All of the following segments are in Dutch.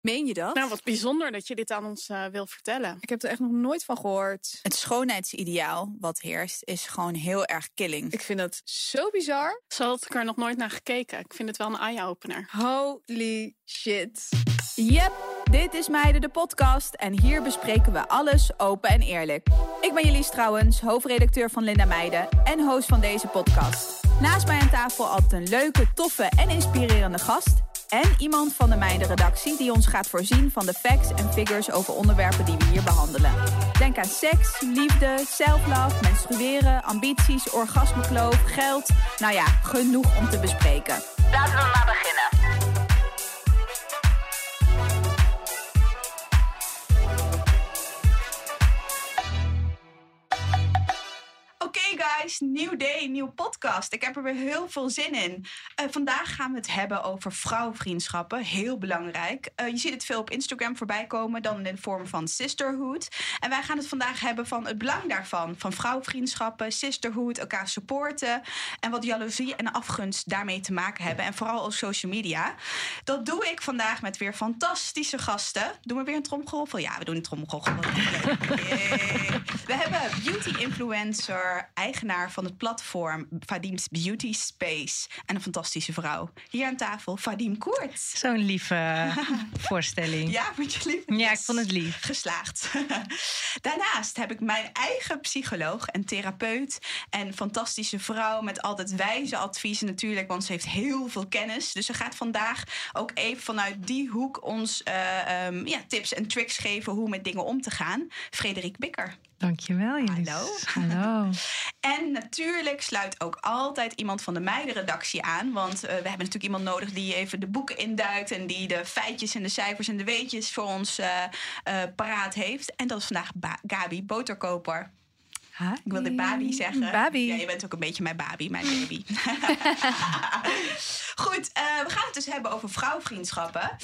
Meen je dat? Nou, wat bijzonder dat je dit aan ons uh, wil vertellen. Ik heb er echt nog nooit van gehoord. Het schoonheidsideaal wat heerst is gewoon heel erg killing. Ik vind dat zo bizar. Zo had ik er nog nooit naar gekeken. Ik vind het wel een eye-opener. Holy shit. Yep, dit is Meiden de podcast en hier bespreken we alles open en eerlijk. Ik ben Jelise trouwens, hoofdredacteur van Linda Meiden en host van deze podcast. Naast mij aan tafel altijd een leuke, toffe en inspirerende gast... En iemand van de Meiden-redactie die ons gaat voorzien van de facts en figures over onderwerpen die we hier behandelen. Denk aan seks, liefde, self-love, menstrueren, ambities, orgasmekloof, geld. Nou ja, genoeg om te bespreken. Laten we maar beginnen. Guys, nieuw day, nieuw podcast. Ik heb er weer heel veel zin in. Uh, vandaag gaan we het hebben over vrouwvriendschappen. Heel belangrijk. Uh, je ziet het veel op Instagram voorbij komen, dan in de vorm van sisterhood. En wij gaan het vandaag hebben van het belang daarvan. Van vrouwvriendschappen, sisterhood, elkaar supporten. En wat jaloezie en afgunst daarmee te maken hebben. En vooral op social media. Dat doe ik vandaag met weer fantastische gasten. Doen we weer een tromgeroffel? Ja, we doen een tromgeroffel. we hebben beauty influencer eigenaar van het platform Vadim's Beauty Space. En een fantastische vrouw. Hier aan tafel, Vadim Koert. Zo'n lieve voorstelling. Ja, vond je lief? Ja, ik vond het lief. Geslaagd. Daarnaast heb ik mijn eigen psycholoog en therapeut. En fantastische vrouw met altijd wijze adviezen natuurlijk. Want ze heeft heel veel kennis. Dus ze gaat vandaag ook even vanuit die hoek ons uh, um, ja, tips en tricks geven hoe met dingen om te gaan. Frederik Bikker. Dankjewel, Jelis. Hallo. Hallo. En natuurlijk sluit ook altijd iemand van de meidenredactie aan. Want uh, we hebben natuurlijk iemand nodig die even de boeken induikt... en die de feitjes en de cijfers en de weetjes voor ons uh, uh, paraat heeft. En dat is vandaag ba Gabi Boterkoper. Ik wilde Babi zeggen. Babi. Ja, je bent ook een beetje mijn Babi, mijn baby. Goed, uh, we gaan het dus hebben over vrouwvriendschappen.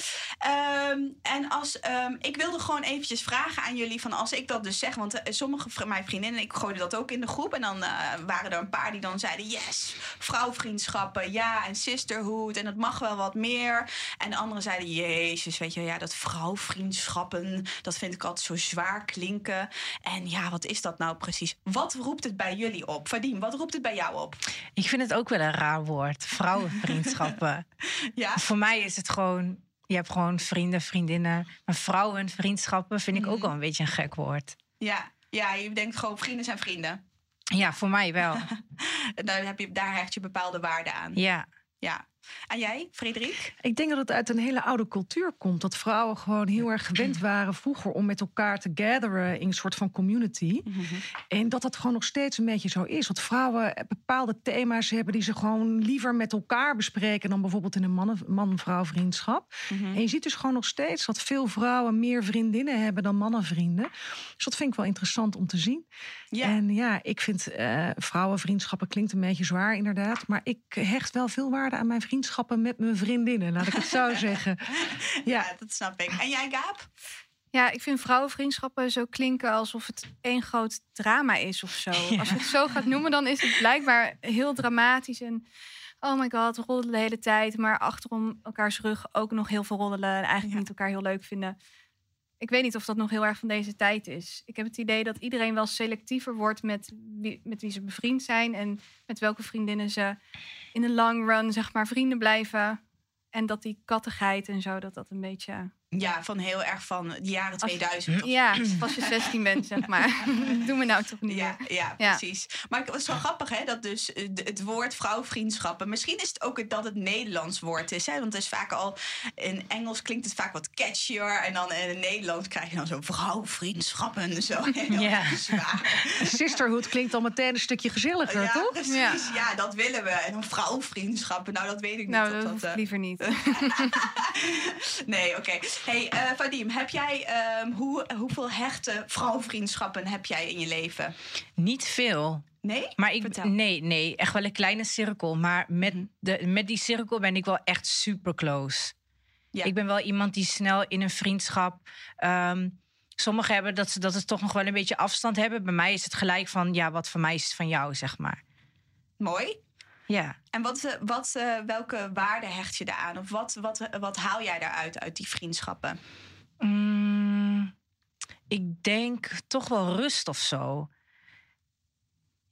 Um, en als, um, ik wilde gewoon eventjes vragen aan jullie van als ik dat dus zeg, want uh, sommige van mijn vriendinnen, ik gooide dat ook in de groep en dan uh, waren er een paar die dan zeiden yes, vrouwvriendschappen, ja en sisterhood en het mag wel wat meer. En de anderen zeiden jezus, weet je, ja dat vrouwvriendschappen, dat vind ik altijd zo zwaar klinken. En ja, wat is dat nou precies? Wat roept het bij jullie op? Vadim, wat roept het bij jou op? Ik vind het ook wel een raar woord, vrouwenvriendschappen. ja? Voor mij is het gewoon, je hebt gewoon vrienden, vriendinnen. Maar vrouwenvriendschappen vind ik ook wel een beetje een gek woord. Ja, ja je denkt gewoon vrienden zijn vrienden. Ja, voor mij wel. daar, heb je, daar hecht je bepaalde waarde aan. Ja. Ja. En jij, Frederik? Ik denk dat het uit een hele oude cultuur komt. Dat vrouwen gewoon heel erg gewend waren vroeger om met elkaar te gatheren in een soort van community. Mhm. En dat dat gewoon nog steeds een beetje zo is. Want vrouwen bepaalde thema's hebben die ze gewoon liever met elkaar bespreken dan bijvoorbeeld in een man-vrouw vriendschap. Mhm. En je ziet dus gewoon nog steeds dat veel vrouwen meer vriendinnen hebben dan mannenvrienden. Dus dat vind ik wel interessant om te zien. Ja. En ja, ik vind uh, vrouwenvriendschappen klinkt een beetje zwaar inderdaad. Maar ik hecht wel veel waarde aan mijn vriendschappen met mijn vriendinnen, laat ik het zo zeggen. Ja. ja, dat snap ik. En jij, Gaap? Ja, ik vind vrouwenvriendschappen zo klinken alsof het één groot drama is of zo. Ja. Als je het zo gaat noemen, dan is het blijkbaar heel dramatisch en oh my god, roddelen de hele tijd, maar achterom elkaars rug ook nog heel veel roddelen en eigenlijk ja. niet elkaar heel leuk vinden. Ik weet niet of dat nog heel erg van deze tijd is. Ik heb het idee dat iedereen wel selectiever wordt met wie, met wie ze bevriend zijn en met welke vriendinnen ze in de long run, zeg maar, vrienden blijven. En dat die kattigheid en zo, dat dat een beetje Ja, van heel erg van de jaren 2000. Of Ja, als je 16 bent, zeg maar. Doe me nou toch niet Ja, meer. ja, Ja. precies. Maar het was wel grappig, hè, dat dus eh, het woord vrouwvriendschappen... Misschien is het ook het- dat het Nederlands woord is, hè. Want het is vaak al... In Engels klinkt het vaak wat catchier. En dan in het Nederlands krijg je dan zo vrouwvriendschappen. Zo heel Ja. zwaar. Sisterhood klinkt al meteen een stukje gezelliger, Ja, toch? precies. Ja. Ja. dat willen we. En dan vrouwvriendschappen. Nou, dat weet ik niet. Nou, dat dat, eh, liever niet. Nee, oké. Hey, eh Vadim, heb jij, ehm, hoe, hoeveel hechte vrouwvriendschappen heb jij in je leven? Niet veel. Nee? Maar ik, Vertel. nee, nee, echt wel een kleine cirkel. Maar met, Mhm. de, met die cirkel ben ik wel echt super close. Ja. Ik ben wel iemand die snel in een vriendschap. ehm, sommigen hebben dat ze, dat ze toch nog wel een beetje afstand hebben. Bij mij is het gelijk van, ja, wat van mij is, van jou, zeg maar. Mooi. Ja. En wat, eh, wat, eh, welke waarde hecht je daaraan? Of wat, wat, wat haal jij daaruit uit die vriendschappen? Mm, ik denk toch wel rust of zo.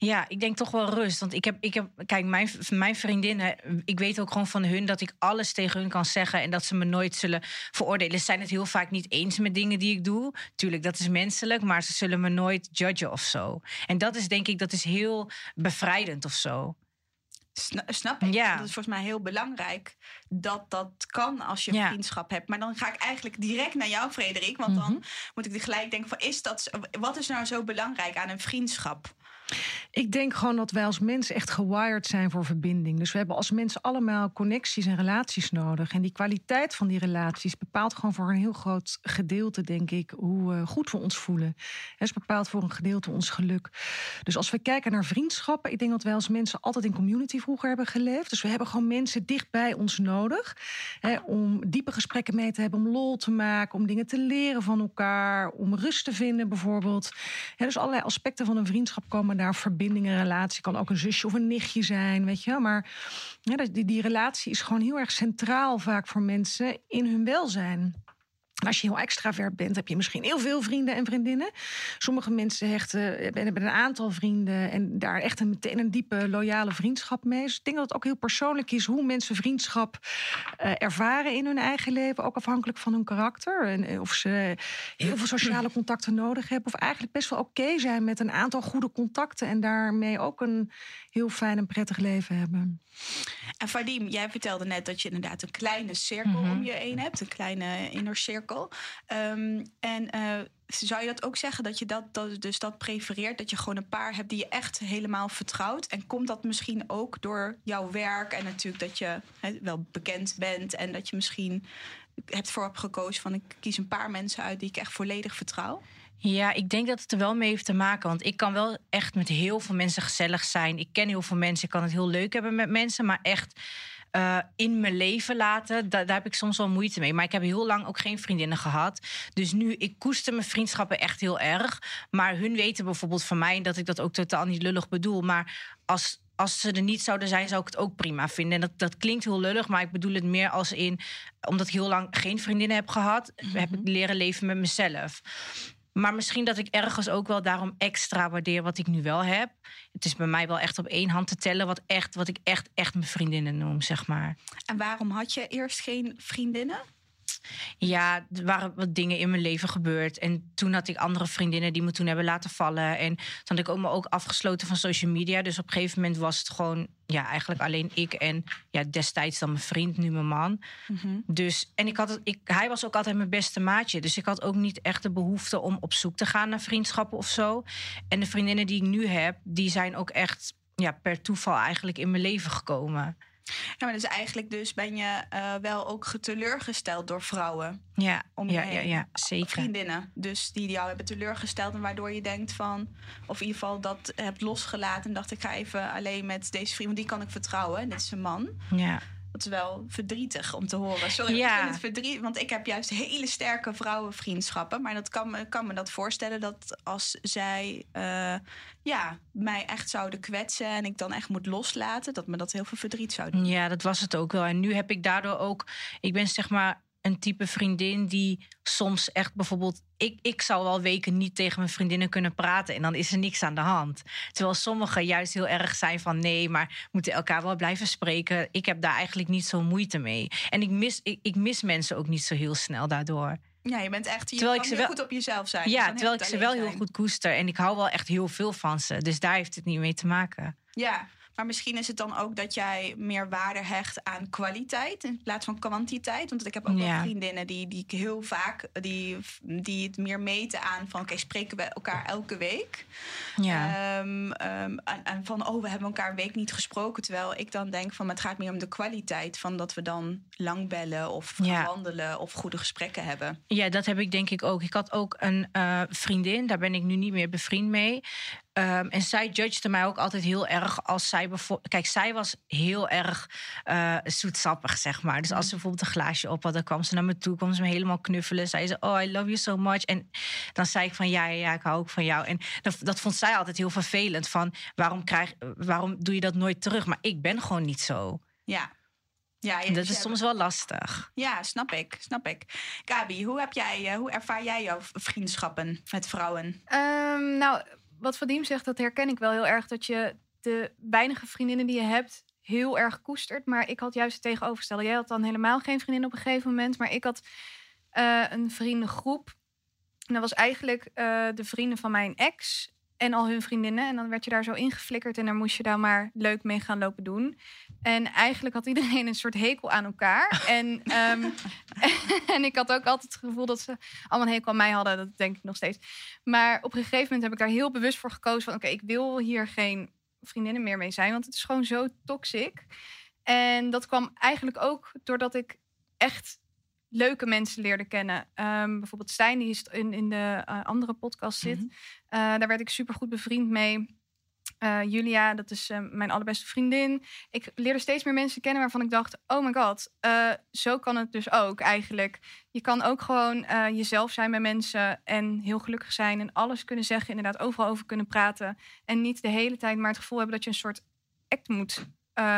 Ja, ik denk toch wel rust. Want ik heb, ik heb kijk, mijn, mijn vriendinnen, ik weet ook gewoon van hun dat ik alles tegen hun kan zeggen en dat ze me nooit zullen veroordelen. Ze zijn het heel vaak niet eens met dingen die ik doe. Tuurlijk, dat is menselijk, maar ze zullen me nooit judgen of zo. En dat is denk ik, dat is heel bevrijdend of zo. Sna- snap ik. Ja. Dat is volgens mij heel belangrijk dat dat kan als je Ja. vriendschap hebt. Maar dan ga ik eigenlijk direct naar jou, Frederik. Want Mhm. dan moet ik gelijk denken van, is dat, wat is nou zo belangrijk aan een vriendschap? Ik denk gewoon dat wij als mensen echt gewired zijn voor verbinding. Dus we hebben als mensen allemaal connecties en relaties nodig. En die kwaliteit van die relaties bepaalt gewoon voor een heel groot gedeelte, denk ik, hoe eh, goed we ons voelen. Het bepaalt voor een gedeelte ons geluk. Dus als we kijken naar vriendschappen, ik denk dat wij als mensen altijd in community vroeger hebben geleefd. Dus we hebben gewoon mensen dicht bij ons nodig. Hè, om diepe gesprekken mee te hebben, om lol te maken, om dingen te leren van elkaar, om rust te vinden bijvoorbeeld. Dus allerlei aspecten van een vriendschap komen daar. Verbinding, een relatie kan ook een zusje of een nichtje zijn, weet je. Maar die, die relatie is gewoon heel erg centraal vaak voor mensen in hun welzijn. En als je heel extravert bent, heb je misschien heel veel vrienden en vriendinnen. Sommige mensen hechten, hebben hebben een aantal vrienden en daar echt een, meteen een diepe, loyale vriendschap mee. Dus ik denk dat het ook heel persoonlijk is hoe mensen vriendschap eh, ervaren in hun eigen leven. Ook afhankelijk van hun karakter. En eh, of ze heel veel sociale contacten nodig hebben. Of eigenlijk best wel oké zijn met een aantal goede contacten. En daarmee ook een heel fijn en prettig leven hebben. En Vadim, jij vertelde net dat je inderdaad een kleine cirkel Mhm. om je heen hebt. Een kleine inner cirkel. Ehm, en eh, zou je dat ook zeggen dat je dat, dat, dus dat prefereert? Dat je gewoon een paar hebt die je echt helemaal vertrouwt? En komt dat misschien ook door jouw werk en natuurlijk dat je wel bekend bent en dat je misschien hebt voor gekozen van ik kies een paar mensen uit die ik echt volledig vertrouw? Ja, ik denk dat het er wel mee heeft te maken. Want ik kan wel echt met heel veel mensen gezellig zijn. Ik ken heel veel mensen. Ik kan het heel leuk hebben met mensen. Maar echt eh, in mijn leven laten, da- daar heb ik soms wel moeite mee. Maar ik heb heel lang ook geen vriendinnen gehad. Dus nu, ik koester mijn vriendschappen echt heel erg. Maar hun weten bijvoorbeeld van mij dat ik dat ook totaal niet lullig bedoel. Maar als. Als ze er niet zouden zijn, zou ik het ook prima vinden. En dat, dat klinkt heel lullig, maar ik bedoel het meer als in... omdat ik heel lang geen vriendinnen heb gehad... heb ik leren leven met mezelf. Maar misschien dat ik ergens ook wel daarom extra waardeer wat ik nu wel heb. Het is bij mij wel echt op één hand te tellen wat, echt, wat ik echt, echt mijn vriendinnen noem, zeg maar. En waarom had je eerst geen vriendinnen? Ja, er waren wat dingen in mijn leven gebeurd. En toen had ik andere vriendinnen die me toen hebben laten vallen. En toen had ik ook me ook afgesloten van social media. Dus op een gegeven moment was het gewoon ja, eigenlijk alleen ik en ja, destijds dan mijn vriend, nu mijn man. Dus, en ik had het, ik, hij was ook altijd mijn beste maatje. Dus ik had ook niet echt de behoefte om op zoek te gaan naar vriendschappen of zo. En de vriendinnen die ik nu heb, die zijn ook echt ja, per toeval eigenlijk in mijn leven gekomen. Ja, maar dus eigenlijk dus ben je eh, wel ook teleurgesteld door vrouwen. Ja, Om je ja, ja, ja zeker. Vriendinnen. Dus die jou hebben teleurgesteld. En waardoor je denkt van... Of in ieder geval dat hebt losgelaten. En dacht ik ga even alleen met deze vriend. Want die kan ik vertrouwen. En dit is een man. Ja. Dat is wel verdrietig om te horen. Sorry, Ja. ik vind het verdrietig. Want ik heb juist hele sterke vrouwenvriendschappen. Maar dat kan, me- kan me dat voorstellen dat als zij eh, ja, mij echt zouden kwetsen... en ik dan echt moet loslaten... dat me dat heel veel verdriet zou doen. Ja, dat was het ook wel. En nu heb ik daardoor ook. Ik ben zeg maar een type vriendin die soms echt bijvoorbeeld. Ik, ik zou wel weken niet tegen mijn vriendinnen kunnen praten. En dan is er niks aan de hand. Terwijl sommigen juist heel erg zijn van nee, maar moeten elkaar wel blijven spreken. Ik heb daar eigenlijk niet zo moeite mee. En ik mis, ik, ik mis mensen ook niet zo heel snel daardoor. Ja, je bent echt... Je Terwijl ik ze heel wel- goed op jezelf zijn. Ja, terwijl ik ze wel heel goed koester. En ik hou wel echt heel veel van ze. Dus daar heeft het niet mee te maken. Ja, maar misschien is het dan ook dat jij meer waarde hecht aan kwaliteit in plaats van kwantiteit. Want ik heb ook wel Ja. vriendinnen die, die ik heel vaak die, die het meer meten aan van oké, spreken we elkaar elke week? Ja. Ehm, ehm, en, en van oh, we hebben elkaar een week niet gesproken. Terwijl ik dan denk van het gaat meer om de kwaliteit van dat we dan lang bellen of Ja. wandelen of goede gesprekken hebben. Ja, dat heb ik denk ik ook. Ik had ook een eh, vriendin, daar ben ik nu niet meer bevriend mee. Ehm, en zij judgede mij ook altijd heel erg als zij bijvoorbeeld... Kijk, zij was heel erg eh, zoetsappig, zeg maar. Dus als ze bijvoorbeeld een glaasje op had, dan kwam ze naar me toe, kwam ze me helemaal knuffelen. Zei ze, oh, I love you so much. En dan zei ik van, ja, ja, ja ik hou ook van jou. En dat, dat vond zij altijd heel vervelend. Van, waarom, krijg, waarom doe je dat nooit terug? Maar ik ben gewoon niet zo. Ja. Ja, dat is soms wel lastig. Ja, snap ik, snap ik. Gabi, hoe, heb jij, eh, hoe ervaar jij jouw vriendschappen met vrouwen? Ehm, nou, wat Vadim zegt, dat herken ik wel heel erg. Dat je de weinige vriendinnen die je hebt heel erg koestert. Maar ik had juist het tegenovergestelde. Jij had dan helemaal geen vriendin op een gegeven moment. Maar ik had eh, een vriendengroep. En dat was eigenlijk eh, de vrienden van mijn ex en al hun vriendinnen. En dan werd je daar zo ingeflikkerd en dan moest je daar maar leuk mee gaan lopen doen. En eigenlijk had iedereen een soort hekel aan elkaar. en, ehm, en ik had ook altijd het gevoel dat ze allemaal een hekel aan mij hadden. Dat denk ik nog steeds. Maar op een gegeven moment heb ik daar heel bewust voor gekozen van... oké, ik wil hier geen vriendinnen meer mee zijn, want het is gewoon zo toxic. En dat kwam eigenlijk ook doordat ik echt leuke mensen leerde kennen. Ehm, bijvoorbeeld Stijn, die is in, in de eh, andere podcast zit. Mhm. Eh, daar werd ik super goed bevriend mee. Eh, Julia, dat is mijn allerbeste vriendin. Ik leerde steeds meer mensen kennen waarvan ik dacht: oh my god, zo kan het dus ook eigenlijk. Je kan ook gewoon jezelf zijn bij mensen en heel gelukkig zijn en alles kunnen zeggen, inderdaad overal over kunnen praten. En niet de hele tijd maar het gevoel hebben dat je een soort act moet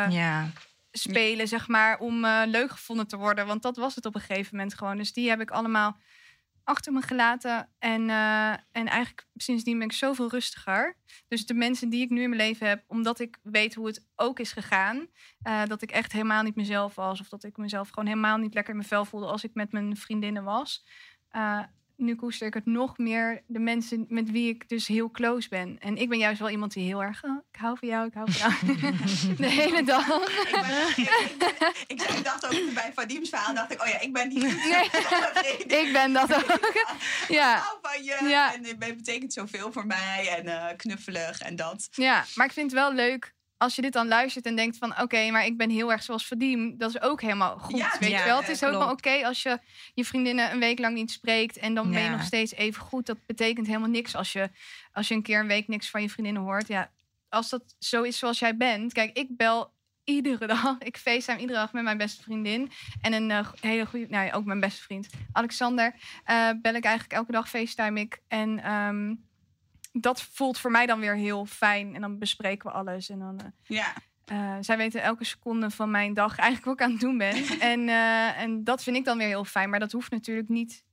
Ja. Spelen, zeg maar, om eh, leuk gevonden te worden. Want dat was het op een gegeven moment gewoon. Dus die heb ik allemaal achter me gelaten. En, eh, en eigenlijk sindsdien ben ik zoveel rustiger. Dus de mensen die ik nu in mijn leven heb, omdat ik weet hoe het ook is gegaan. eh, dat ik echt helemaal niet mezelf was. Of dat ik mezelf gewoon helemaal niet lekker in mijn vel voelde als ik met mijn vriendinnen was. Nu koester ik het nog meer de mensen met wie ik dus heel close ben. En ik ben juist wel iemand die heel erg... "Oh, ik hou van jou, ik hou van jou. de hele dag. Ik, ben, ik, ik, ik dacht ook bij Vadim's verhaal, dacht ik, oh ja, ik ben die Nee, ik ben dat ook. Ik Ja, hou van je Ja. en het betekent zoveel voor mij en eh, knuffelig en dat. ja, maar ik vind het wel leuk als je dit dan luistert en denkt van... oké, maar ik ben heel erg zoals Vadim. Dat is ook helemaal goed, Ja, weet ja, je wel. Het is ook wel oké als je je vriendinnen een week lang niet spreekt... en dan ben je nog steeds even goed. Dat betekent helemaal niks als je, als je een keer een week niks van je vriendinnen hoort. Ja, als dat zo is zoals jij bent... Kijk, ik bel iedere dag. Ik facetime iedere dag met mijn beste vriendin. En een eh, hele goede... Nou ja, ook mijn beste vriend. Alexander eh, bel ik eigenlijk elke dag facetime ik. En... ehm, dat voelt voor mij dan weer heel fijn. En dan bespreken we alles. En dan, eh, Ja, eh, zij weten elke seconde van mijn dag eigenlijk wat ik aan het doen ben. en, eh, en dat vind ik dan weer heel fijn. Maar dat hoeft natuurlijk niet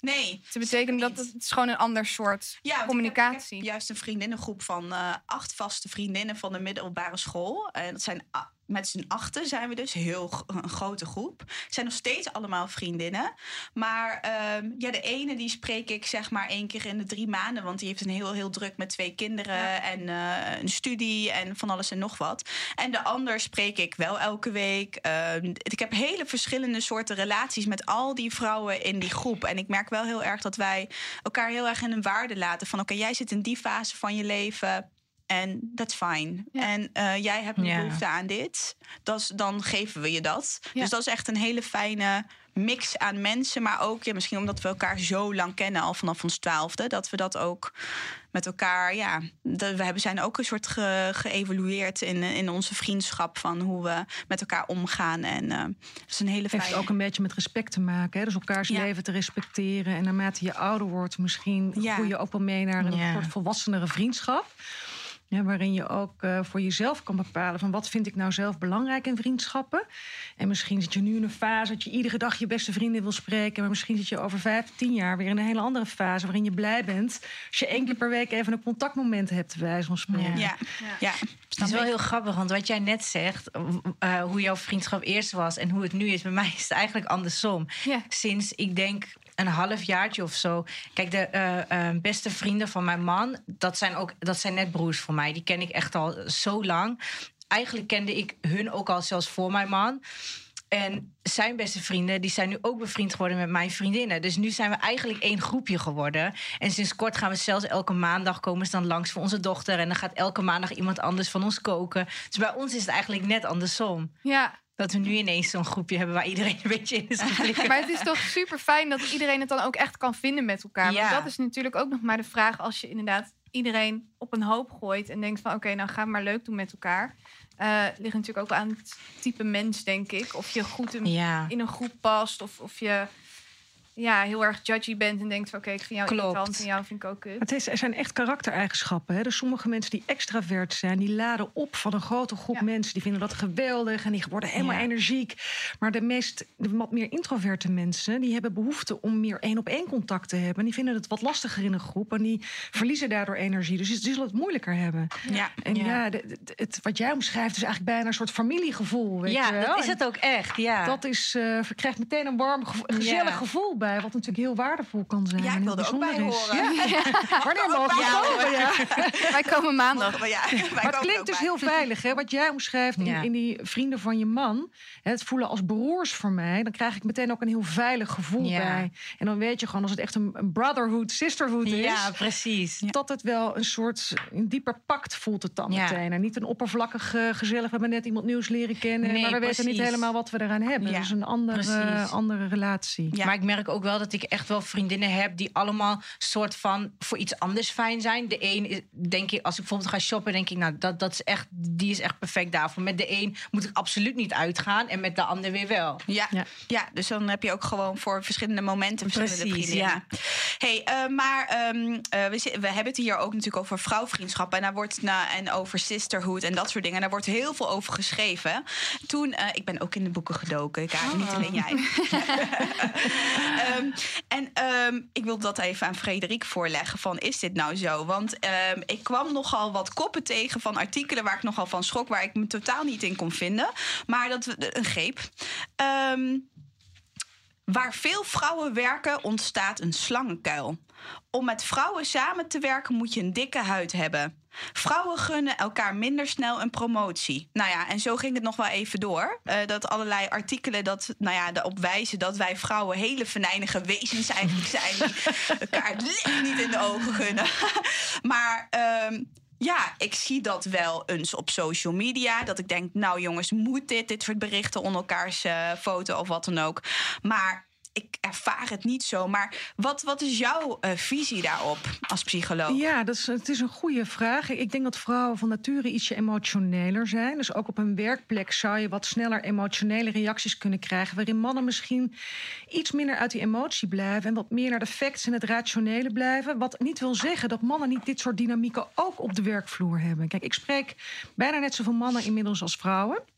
nee. te betekenen dat het, het is gewoon een ander soort Ja, want ik heb- communicatie. Ik heb, juist een vriendinnengroep van acht vaste vriendinnen van de middelbare school. En dat zijn met z'n achten zijn we dus heel een grote groep. Zijn nog steeds allemaal vriendinnen. Maar ehm, ja, de ene die spreek ik zeg maar één keer in de drie maanden. Want die heeft een heel, heel druk met twee kinderen Ja. en eh, een studie en van alles en nog wat. En de ander spreek ik wel elke week. Ehm, ik heb hele verschillende soorten relaties met al die vrouwen in die groep. En ik merk wel heel erg dat wij elkaar heel erg in een waarde laten. Van oké, jij zit in die fase van je leven. En dat is fijn. Ja. En eh, jij hebt een Ja. behoefte aan dit. Dan geven we je dat. Ja. Dus dat is echt een hele fijne mix aan mensen. Maar ook ja, misschien omdat we elkaar zo lang kennen, al vanaf ons twaalfde. Dat we dat ook met elkaar, ja. dat we hebben, zijn ook een soort ge, geëvolueerd in, in onze vriendschap. Van hoe we met elkaar omgaan. En eh, dat is een hele Het heeft fijne... ook een beetje met respect te maken. Hè? Dus elkaars Ja. leven te respecteren. En naarmate je ouder wordt, misschien Ja. groei je ook wel mee naar een Ja. soort volwassenere vriendschap. Ja, waarin je ook eh, voor jezelf kan bepalen van wat vind ik nou zelf belangrijk in vriendschappen. En misschien zit je nu in een fase dat je iedere dag je beste vrienden wil spreken. Maar misschien zit je over vijf, tien jaar weer in een hele andere fase. Waarin je blij bent als je één keer per week even een contactmoment hebt, bij wijze van spreken. Ja, ja. Het is wel heel grappig, want wat jij net zegt, eh, hoe jouw vriendschap eerst was en hoe het nu is, bij mij is het eigenlijk andersom. Ja. Sinds ik denk een halfjaartje of zo. Kijk, de eh, eh, beste vrienden van mijn man, dat zijn ook dat zijn net broers voor mij. Die ken ik echt al zo lang. Eigenlijk kende ik hun ook al zelfs voor mijn man. En zijn beste vrienden, die zijn nu ook bevriend geworden met mijn vriendinnen. Dus nu zijn we eigenlijk één groepje geworden. En sinds kort gaan we zelfs elke maandag komen ze dan langs voor onze dochter. En dan gaat elke maandag iemand anders van ons koken. Dus bij ons is het eigenlijk net andersom. Ja, Dat we nu ineens zo'n groepje hebben waar iedereen een beetje in is maar het is toch super fijn dat iedereen het dan ook echt kan vinden met elkaar. Ja. Want dat is natuurlijk ook nog maar de vraag als je inderdaad iedereen op een hoop gooit en denkt van oké, nou ga maar leuk doen met elkaar. Eh ligt natuurlijk ook aan het type mens, denk ik. Of je goed in, Ja. in een groep past, of, of je ja, heel erg judgy bent en denkt van oké, ik vind jou Klopt. irritant en jou vind ik ook kut. Het is, er zijn echt karaktereigenschappen. Hè? Dus sommige mensen die extravert zijn, die laden op van een grote groep Ja. mensen. Die vinden dat geweldig en die worden helemaal Ja. energiek. Maar de meest, de wat meer introverte mensen, die hebben behoefte om meer één op één contact te hebben. Die vinden het wat lastiger in een groep en die verliezen daardoor energie. Dus die zullen het moeilijker hebben. Ja. En ja, Ja. de- de- het, wat jij omschrijft is eigenlijk bijna een soort familiegevoel. Weet Ja, je wel? dat is En het ook echt. Ja. Dat is, eh je krijgt meteen een warm, gevo- gezellig Ja. gevoel bij, wat natuurlijk heel waardevol kan zijn. Ja, ik en wil heel er ook bij is. horen. Ja. Wanneer mogen we komen? Ja. Wij komen maandag. Wij Maar het komen klinkt dus bij. heel veilig, hè? Wat jij omschrijft in, Ja. in die vrienden van je man. hè, Het voelen als broers voor mij. Dan krijg ik meteen ook een heel veilig gevoel Ja. bij. En dan weet je gewoon, als het echt een, een brotherhood, sisterhood is... ja, precies. dat het wel een soort een dieper pact voelt het dan Ja. meteen. En niet een oppervlakkig eh, gezellig, we hebben net iemand nieuws leren kennen... Nee, maar we weten niet helemaal wat we eraan hebben. Ja, Dus een andere, andere relatie. Ja. Maar ik merk ook wel dat ik echt wel vriendinnen heb die allemaal soort van voor iets anders fijn zijn. De een is, denk ik, als ik bijvoorbeeld ga shoppen, denk ik, nou, dat, dat is echt, die is echt perfect daarvoor. Met de een moet ik absoluut niet uitgaan en met de ander weer wel. Ja, ja. Ja. dus dan heb je ook gewoon voor verschillende momenten verschillende Precies, vriendinnen. Hey, eh, maar ehm, eh, we, we hebben het hier ook natuurlijk over vrouwvriendschappen. En, daar wordt, na en over sisterhood en dat soort dingen. En daar wordt heel veel over geschreven. Toen, eh, ik ben ook in de boeken gedoken, Karin, niet alleen jij. Ehm, en ehm, ik wil dat even aan Frederik voorleggen van is dit nou zo? Want ehm, ik kwam nogal wat koppen tegen van artikelen waar ik nogal van schrok, waar ik me totaal niet in kon vinden. Maar dat een greep. Waar veel vrouwen werken, ontstaat een slangenkuil. Om met vrouwen samen te werken moet je een dikke huid hebben. Vrouwen gunnen elkaar minder snel een promotie. Nou ja, en zo ging het nog wel even door. Eh, dat allerlei artikelen dat, nou ja, erop wijzen dat wij vrouwen hele venijnige wezens eigenlijk zijn. Die elkaar het niet in de ogen gunnen. maar ehm, ja, ik zie dat wel eens op social media. Dat ik denk, nou jongens, moet dit? Dit soort berichten onder elkaars eh, foto of wat dan ook. Maar ik ervaar het niet zo. Maar wat, wat is jouw eh, visie daarop als psycholoog? Ja, dat is, het is een goede vraag. Ik denk dat vrouwen van nature ietsje emotioneler zijn. Dus ook op een werkplek zou je wat sneller emotionele reacties kunnen krijgen. Waarin mannen misschien iets minder uit die emotie blijven. En wat meer naar de facts en het rationele blijven. Wat niet wil zeggen dat mannen niet dit soort dynamieken ook op de werkvloer hebben. Kijk, ik spreek bijna net zoveel mannen inmiddels als vrouwen.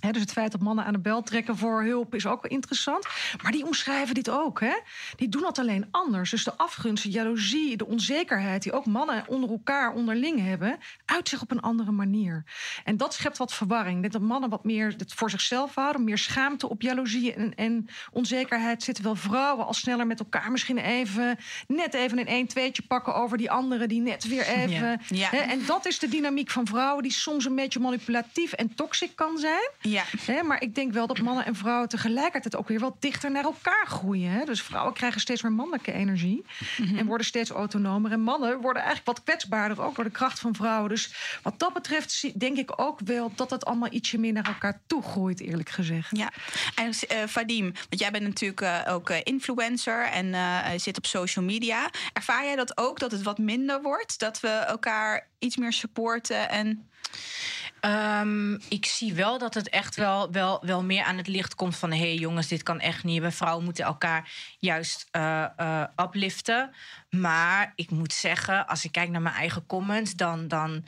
Dus het feit dat mannen aan de bel trekken voor hulp is ook wel interessant. Maar die omschrijven dit ook. Hè? Die doen dat alleen anders. Dus de afgunst, de jaloezie, de onzekerheid... die ook mannen onder elkaar onderling hebben... uit zich op een andere manier. En dat schept wat verwarring. Dat mannen wat meer het voor zichzelf houden... meer schaamte op jaloezie en, en onzekerheid zitten. Wel vrouwen al sneller met elkaar misschien even... net even een 1 tweetje pakken over die anderen... die net weer even... Ja. En dat is de dynamiek van vrouwen... die soms een beetje manipulatief en toxic kan zijn... Ja. Hè, maar ik denk wel dat mannen en vrouwen tegelijkertijd ook weer wat dichter naar elkaar groeien. Hè? Dus vrouwen krijgen steeds meer mannelijke energie en worden steeds autonomer. En mannen worden eigenlijk wat kwetsbaarder, ook door de kracht van vrouwen. Dus wat dat betreft denk ik ook wel dat het allemaal ietsje meer naar elkaar toe groeit, eerlijk gezegd. Ja, en eh Vadim, want jij bent natuurlijk eh, ook eh, influencer en zit op social media. Ervaar jij dat ook, dat het wat minder wordt? Dat we elkaar iets meer supporten en... Ehm, ik zie wel dat het echt wel, wel, wel meer aan het licht komt van... hé hey jongens, dit kan echt niet. We vrouwen moeten elkaar juist eh, eh, upliften. Maar ik moet zeggen, als ik kijk naar mijn eigen comments... dan, dan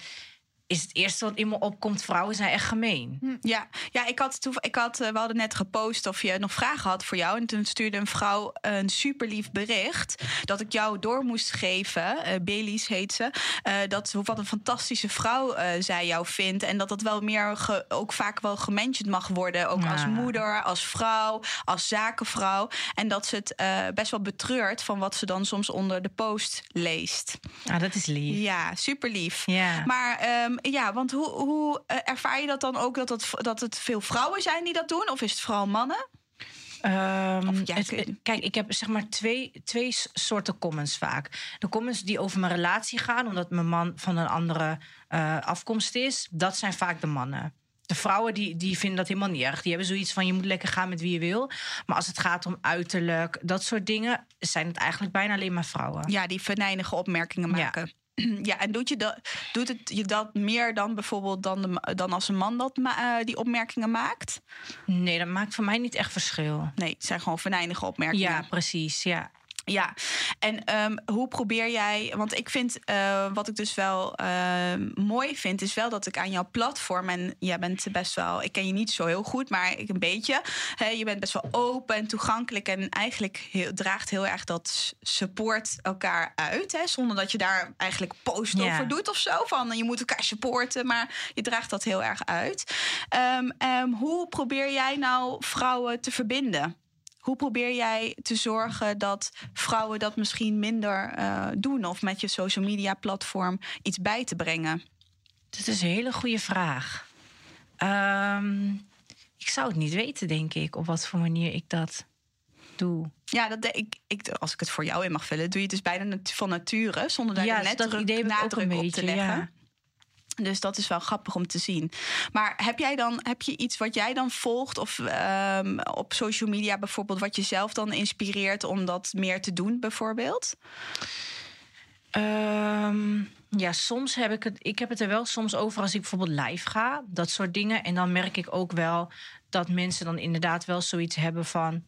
is het eerste wat in me opkomt... vrouwen zijn echt gemeen. Ja, ja ik had, ik had, eh, we hadden net gepost of je nog vragen had voor jou. En toen stuurde een vrouw een super lief bericht. Dat ik jou door moest geven. eh Belies heet ze. eh, dat wat een fantastische vrouw zij jou vindt. En dat dat wel meer ge- ook vaak wel gementioned mag worden. Ook als moeder, als vrouw, als zakenvrouw. En dat ze het best wel betreurt van wat ze dan soms onder de post leest. Ja, dat is lief. Ja, super lief. Ja. Maar ehm, ja, want hoe, hoe eh, ervaar je dat dan ook dat het, dat het veel vrouwen zijn die dat doen? Of is het vooral mannen? Ehm, Of ja, het- kun je- kijk, ik heb zeg maar twee, twee soorten comments vaak. De comments die over mijn relatie gaan, omdat mijn man van een andere eh, afkomst is, dat zijn vaak de mannen. De vrouwen die, die vinden dat helemaal niet erg. Die hebben zoiets van je moet lekker gaan met wie je wil. Maar als het gaat om uiterlijk, dat soort dingen, zijn het eigenlijk bijna alleen maar vrouwen. Ja, die venijnige opmerkingen maken. ja, en doet, je dat, doet het je dat meer dan bijvoorbeeld dan, de, dan als een man dat eh, die opmerkingen maakt? Nee, dat maakt voor mij niet echt verschil. Nee, het zijn gewoon venijnige opmerkingen. Ja, precies. Ja. Ja, en ehm, hoe probeer jij... Want ik vind, eh, wat ik dus wel ehm, mooi vind... is wel dat ik aan jouw platform... en jij bent best wel... Ik ken je niet zo heel goed, maar ik een beetje. Hè, je bent best wel open en toegankelijk... en eigenlijk heel, draagt heel erg dat support elkaar uit. Hè, zonder dat je daar eigenlijk post over doet of zo. Van je moet elkaar supporten, maar je draagt dat heel erg uit. Ehm, hoe probeer jij nou vrouwen te verbinden? Hoe probeer jij te zorgen dat vrouwen dat misschien minder eh, doen of met je social media platform iets bij te brengen? Dat is een hele goede vraag. Ehm, ik zou het niet weten, denk ik, op wat voor manier ik dat doe. Ja, dat de- ik, ik, als ik het voor jou in mag vullen, doe je het dus bijna nat- van nature, zonder daar ja, net dat druk, idee nadruk een op beetje. te leggen. Ja. Dus dat is wel grappig om te zien. Maar heb jij dan heb je iets wat jij dan volgt of ehm, op social media bijvoorbeeld wat je zelf dan inspireert om dat meer te doen, bijvoorbeeld? Ehm, ja, soms heb ik het. Ik heb het er wel soms over als ik bijvoorbeeld live ga, dat soort dingen. En dan merk ik ook wel dat mensen dan inderdaad wel zoiets hebben van.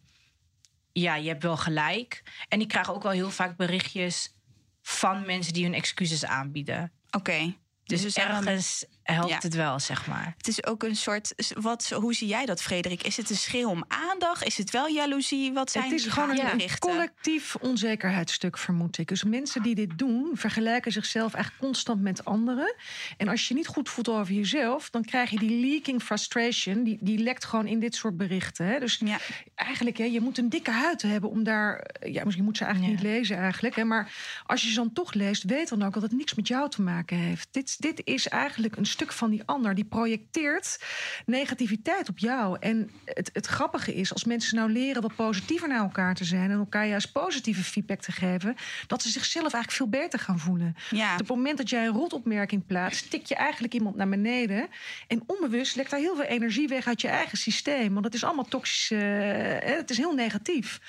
Ja, je hebt wel gelijk. En ik krijg ook wel heel vaak berichtjes van mensen die hun excuses aanbieden. Oké. Dus, Dus er ergens helpt ja. het wel, zeg maar. Het is ook een soort. Wat, hoe zie jij dat, Frederik? Is het een schreeuw om aandacht? Is het wel jaloezie? Wat zijn Het is die gewoon een, collectief onzekerheidsstuk, vermoed ik. Dus mensen die dit doen, vergelijken zichzelf eigenlijk constant met anderen. En als je niet goed voelt over jezelf, dan krijg je die leaking frustration. Die, die lekt gewoon in dit soort berichten. Hè? Dus Ja. eigenlijk, hè, je moet een dikke huid hebben om daar. Ja, misschien moet ze eigenlijk Ja. niet lezen, eigenlijk. Hè? Maar als je ze dan toch leest, weet dan ook dat het niks met jou te maken heeft. Dit, dit is eigenlijk een stuk van die ander. Die projecteert negativiteit op jou. En het, het grappige is, als mensen nou leren wat positiever naar elkaar te zijn en elkaar juist positieve feedback te geven, dat ze zichzelf eigenlijk veel beter gaan voelen. Ja. Op het moment dat jij een rotopmerking plaatst, tik je eigenlijk iemand naar beneden. En onbewust lekt daar heel veel energie weg uit je eigen systeem. Want het is allemaal toxisch. eh, het is heel negatief.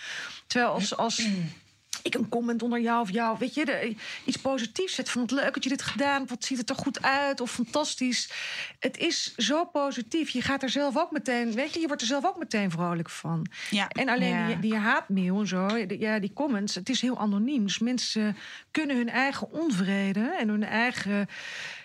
Terwijl als. als ik een comment onder jou of jou, weet je, de, iets positiefs zet. Van wat leuk dat je dit gedaan wat ziet het er goed uit of fantastisch. Het is zo positief. Je gaat er zelf ook meteen, weet je, je wordt er zelf ook meteen vrolijk van. Ja. En alleen Ja. die, die haatmail en zo, die- ja, die comments, het is heel anoniem. Dus mensen kunnen hun eigen onvrede en hun eigen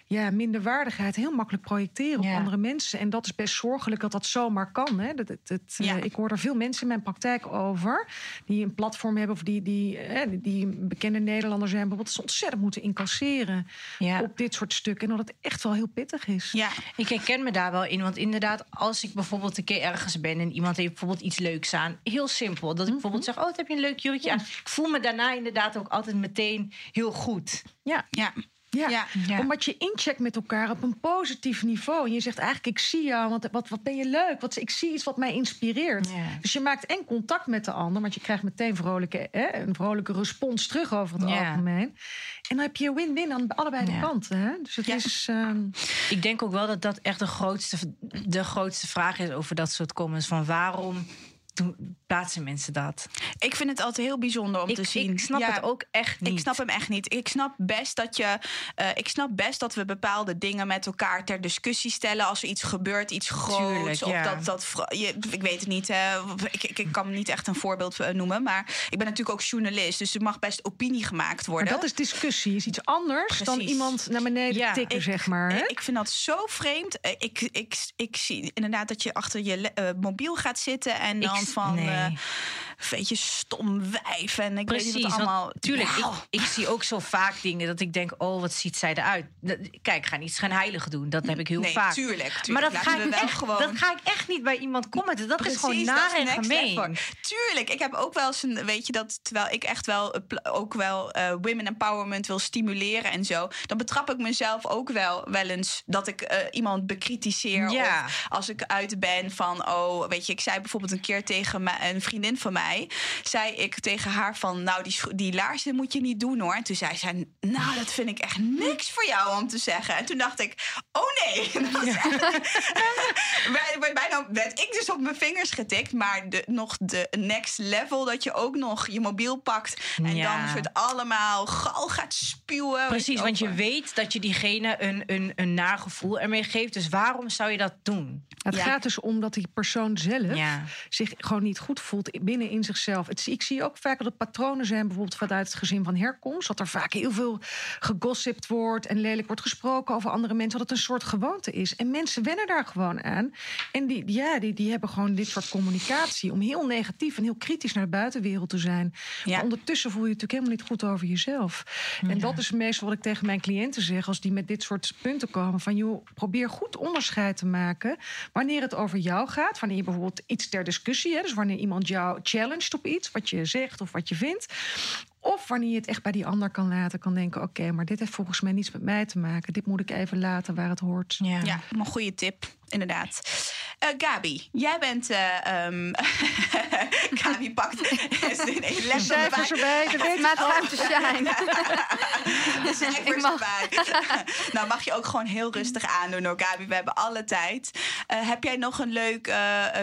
ja, minderwaardigheid heel makkelijk projecteren Ja. op andere mensen. En dat is best zorgelijk dat dat zomaar kan. Hè. Dat, dat, dat, eh, ik hoor er veel mensen in mijn praktijk over die een platform hebben of die, die, eh, die- bekende Nederlander zijn, bijvoorbeeld, ze ontzettend moeten incasseren Ja. op dit soort stukken. En dat het echt wel heel pittig is. Ja. Ik herken me daar wel in. Want inderdaad, als ik bijvoorbeeld een keer ergens ben en iemand heeft bijvoorbeeld iets leuks aan. Heel simpel. Dat ik bijvoorbeeld zeg: Oh, wat heb je een leuk jurkje aan. Ik voel me daarna inderdaad ook altijd meteen heel goed. Ja. Ja. Ja. Ja. Ja. omdat je incheckt met elkaar op een positief niveau. En je zegt eigenlijk, ik zie jou, want wat, wat ben je leuk. Wat, ik zie iets wat mij inspireert. Ja. Dus je maakt en contact met de ander... want je krijgt meteen vrolijke, hè, een vrolijke respons terug over het Ja. algemeen. En dan heb je win-win aan allebei de kanten. Hè? Dus het Ja. is... ehm, Ik denk ook wel dat dat echt de grootste, de grootste vraag is over dat soort comments. Van waarom doen, plaatsen mensen dat? Ik vind het altijd heel bijzonder om Ik, te zien. ik snap Ja. het ook echt niet. Ik snap hem echt niet. Ik snap best dat je. eh, ik snap best dat we bepaalde dingen met elkaar ter discussie stellen. Als er iets gebeurt, iets groots. Tuurlijk, of ja. dat. dat je, ik weet het niet. hè. ik, ik, ik kan niet echt een voorbeeld eh, noemen. Maar ik ben natuurlijk ook journalist. Dus er mag best opinie gemaakt maar worden. dat is discussie. is iets anders dan iemand naar beneden Ja, tikken, ik- zeg maar. Hè? Ik vind dat zo vreemd. Eh, Ik, ik, ik zie inderdaad dat je achter je mobiel gaat zitten en dan van. nee. Eh, weet je, stom wijf. En ik Precies, weet niet wat want allemaal. tuurlijk, ik, ik zie ook zo vaak dingen dat ik denk, oh, wat ziet zij eruit. Kijk, ga niet gaan heilig doen. Dat heb ik heel nee, vaak. Tuurlijk, tuurlijk. Maar dat ga, ik echt, gewoon. dat ga ik echt niet bij iemand commenten. Dat is gewoon naar en gemeen. Tuurlijk, ik heb ook wel eens een, weet je dat, terwijl ik echt wel, eh, ook wel eh, women empowerment wil stimuleren en zo, dan betrap ik mezelf ook wel wel eens dat ik eh, iemand bekritiseer. Ja. Of als ik uit ben van, oh, weet je, ik zei bijvoorbeeld een keer tegen een vriendin van mij, zei ik tegen haar van, nou, die, die laarzen moet je niet doen hoor. En toen zei zij, nou, dat vind ik echt niks voor jou om te zeggen. En toen dacht ik, Oh nee! Dat Bij- bij- Bijna werd ik dus op mijn vingers getikt. Maar de, nog de next level dat je ook nog je mobiel pakt. En Ja. dan een soort allemaal gal gaat spuwen. Precies, want je over- weet dat je diegene een, een, een nagevoel ermee geeft. Dus waarom zou je dat doen? Het Ja. gaat dus om dat die persoon zelf Ja. zich gewoon niet goed voelt binnen in zichzelf. Het, ik zie ook vaak dat er patronen zijn, bijvoorbeeld vanuit het gezin van herkomst. Dat er vaak heel veel gegossipt wordt en lelijk wordt gesproken over andere mensen. Dat het een soort gewoonte is. En mensen wennen daar gewoon aan. En die, ja, die, die hebben gewoon dit soort communicatie. Om heel negatief en heel kritisch naar de buitenwereld te zijn. Ja. Maar ondertussen voel je je natuurlijk helemaal niet goed over jezelf. En dat is meestal wat ik tegen mijn cliënten zeg als die met dit soort punten komen. Van joh, probeer goed onderscheid te maken wanneer het over jou gaat. Wanneer je bijvoorbeeld iets ter discussie hebt. Dus wanneer iemand jou op iets, wat je zegt of wat je vindt. Of wanneer je het echt bij die ander kan laten, kan denken: oké, maar dit heeft volgens mij niets met mij te maken. Dit moet ik even laten waar het hoort. Ja. Ja, een goede tip, inderdaad. Eh, Gabi, jij bent. eh, ehm, Gabi pakt. nee, les Cijfers erbij, weet time to shine. Ik Ik mag. erbij. nou, mag je ook gewoon heel rustig aandoen hoor, Gabi. We hebben alle tijd. Eh, heb jij nog een leuk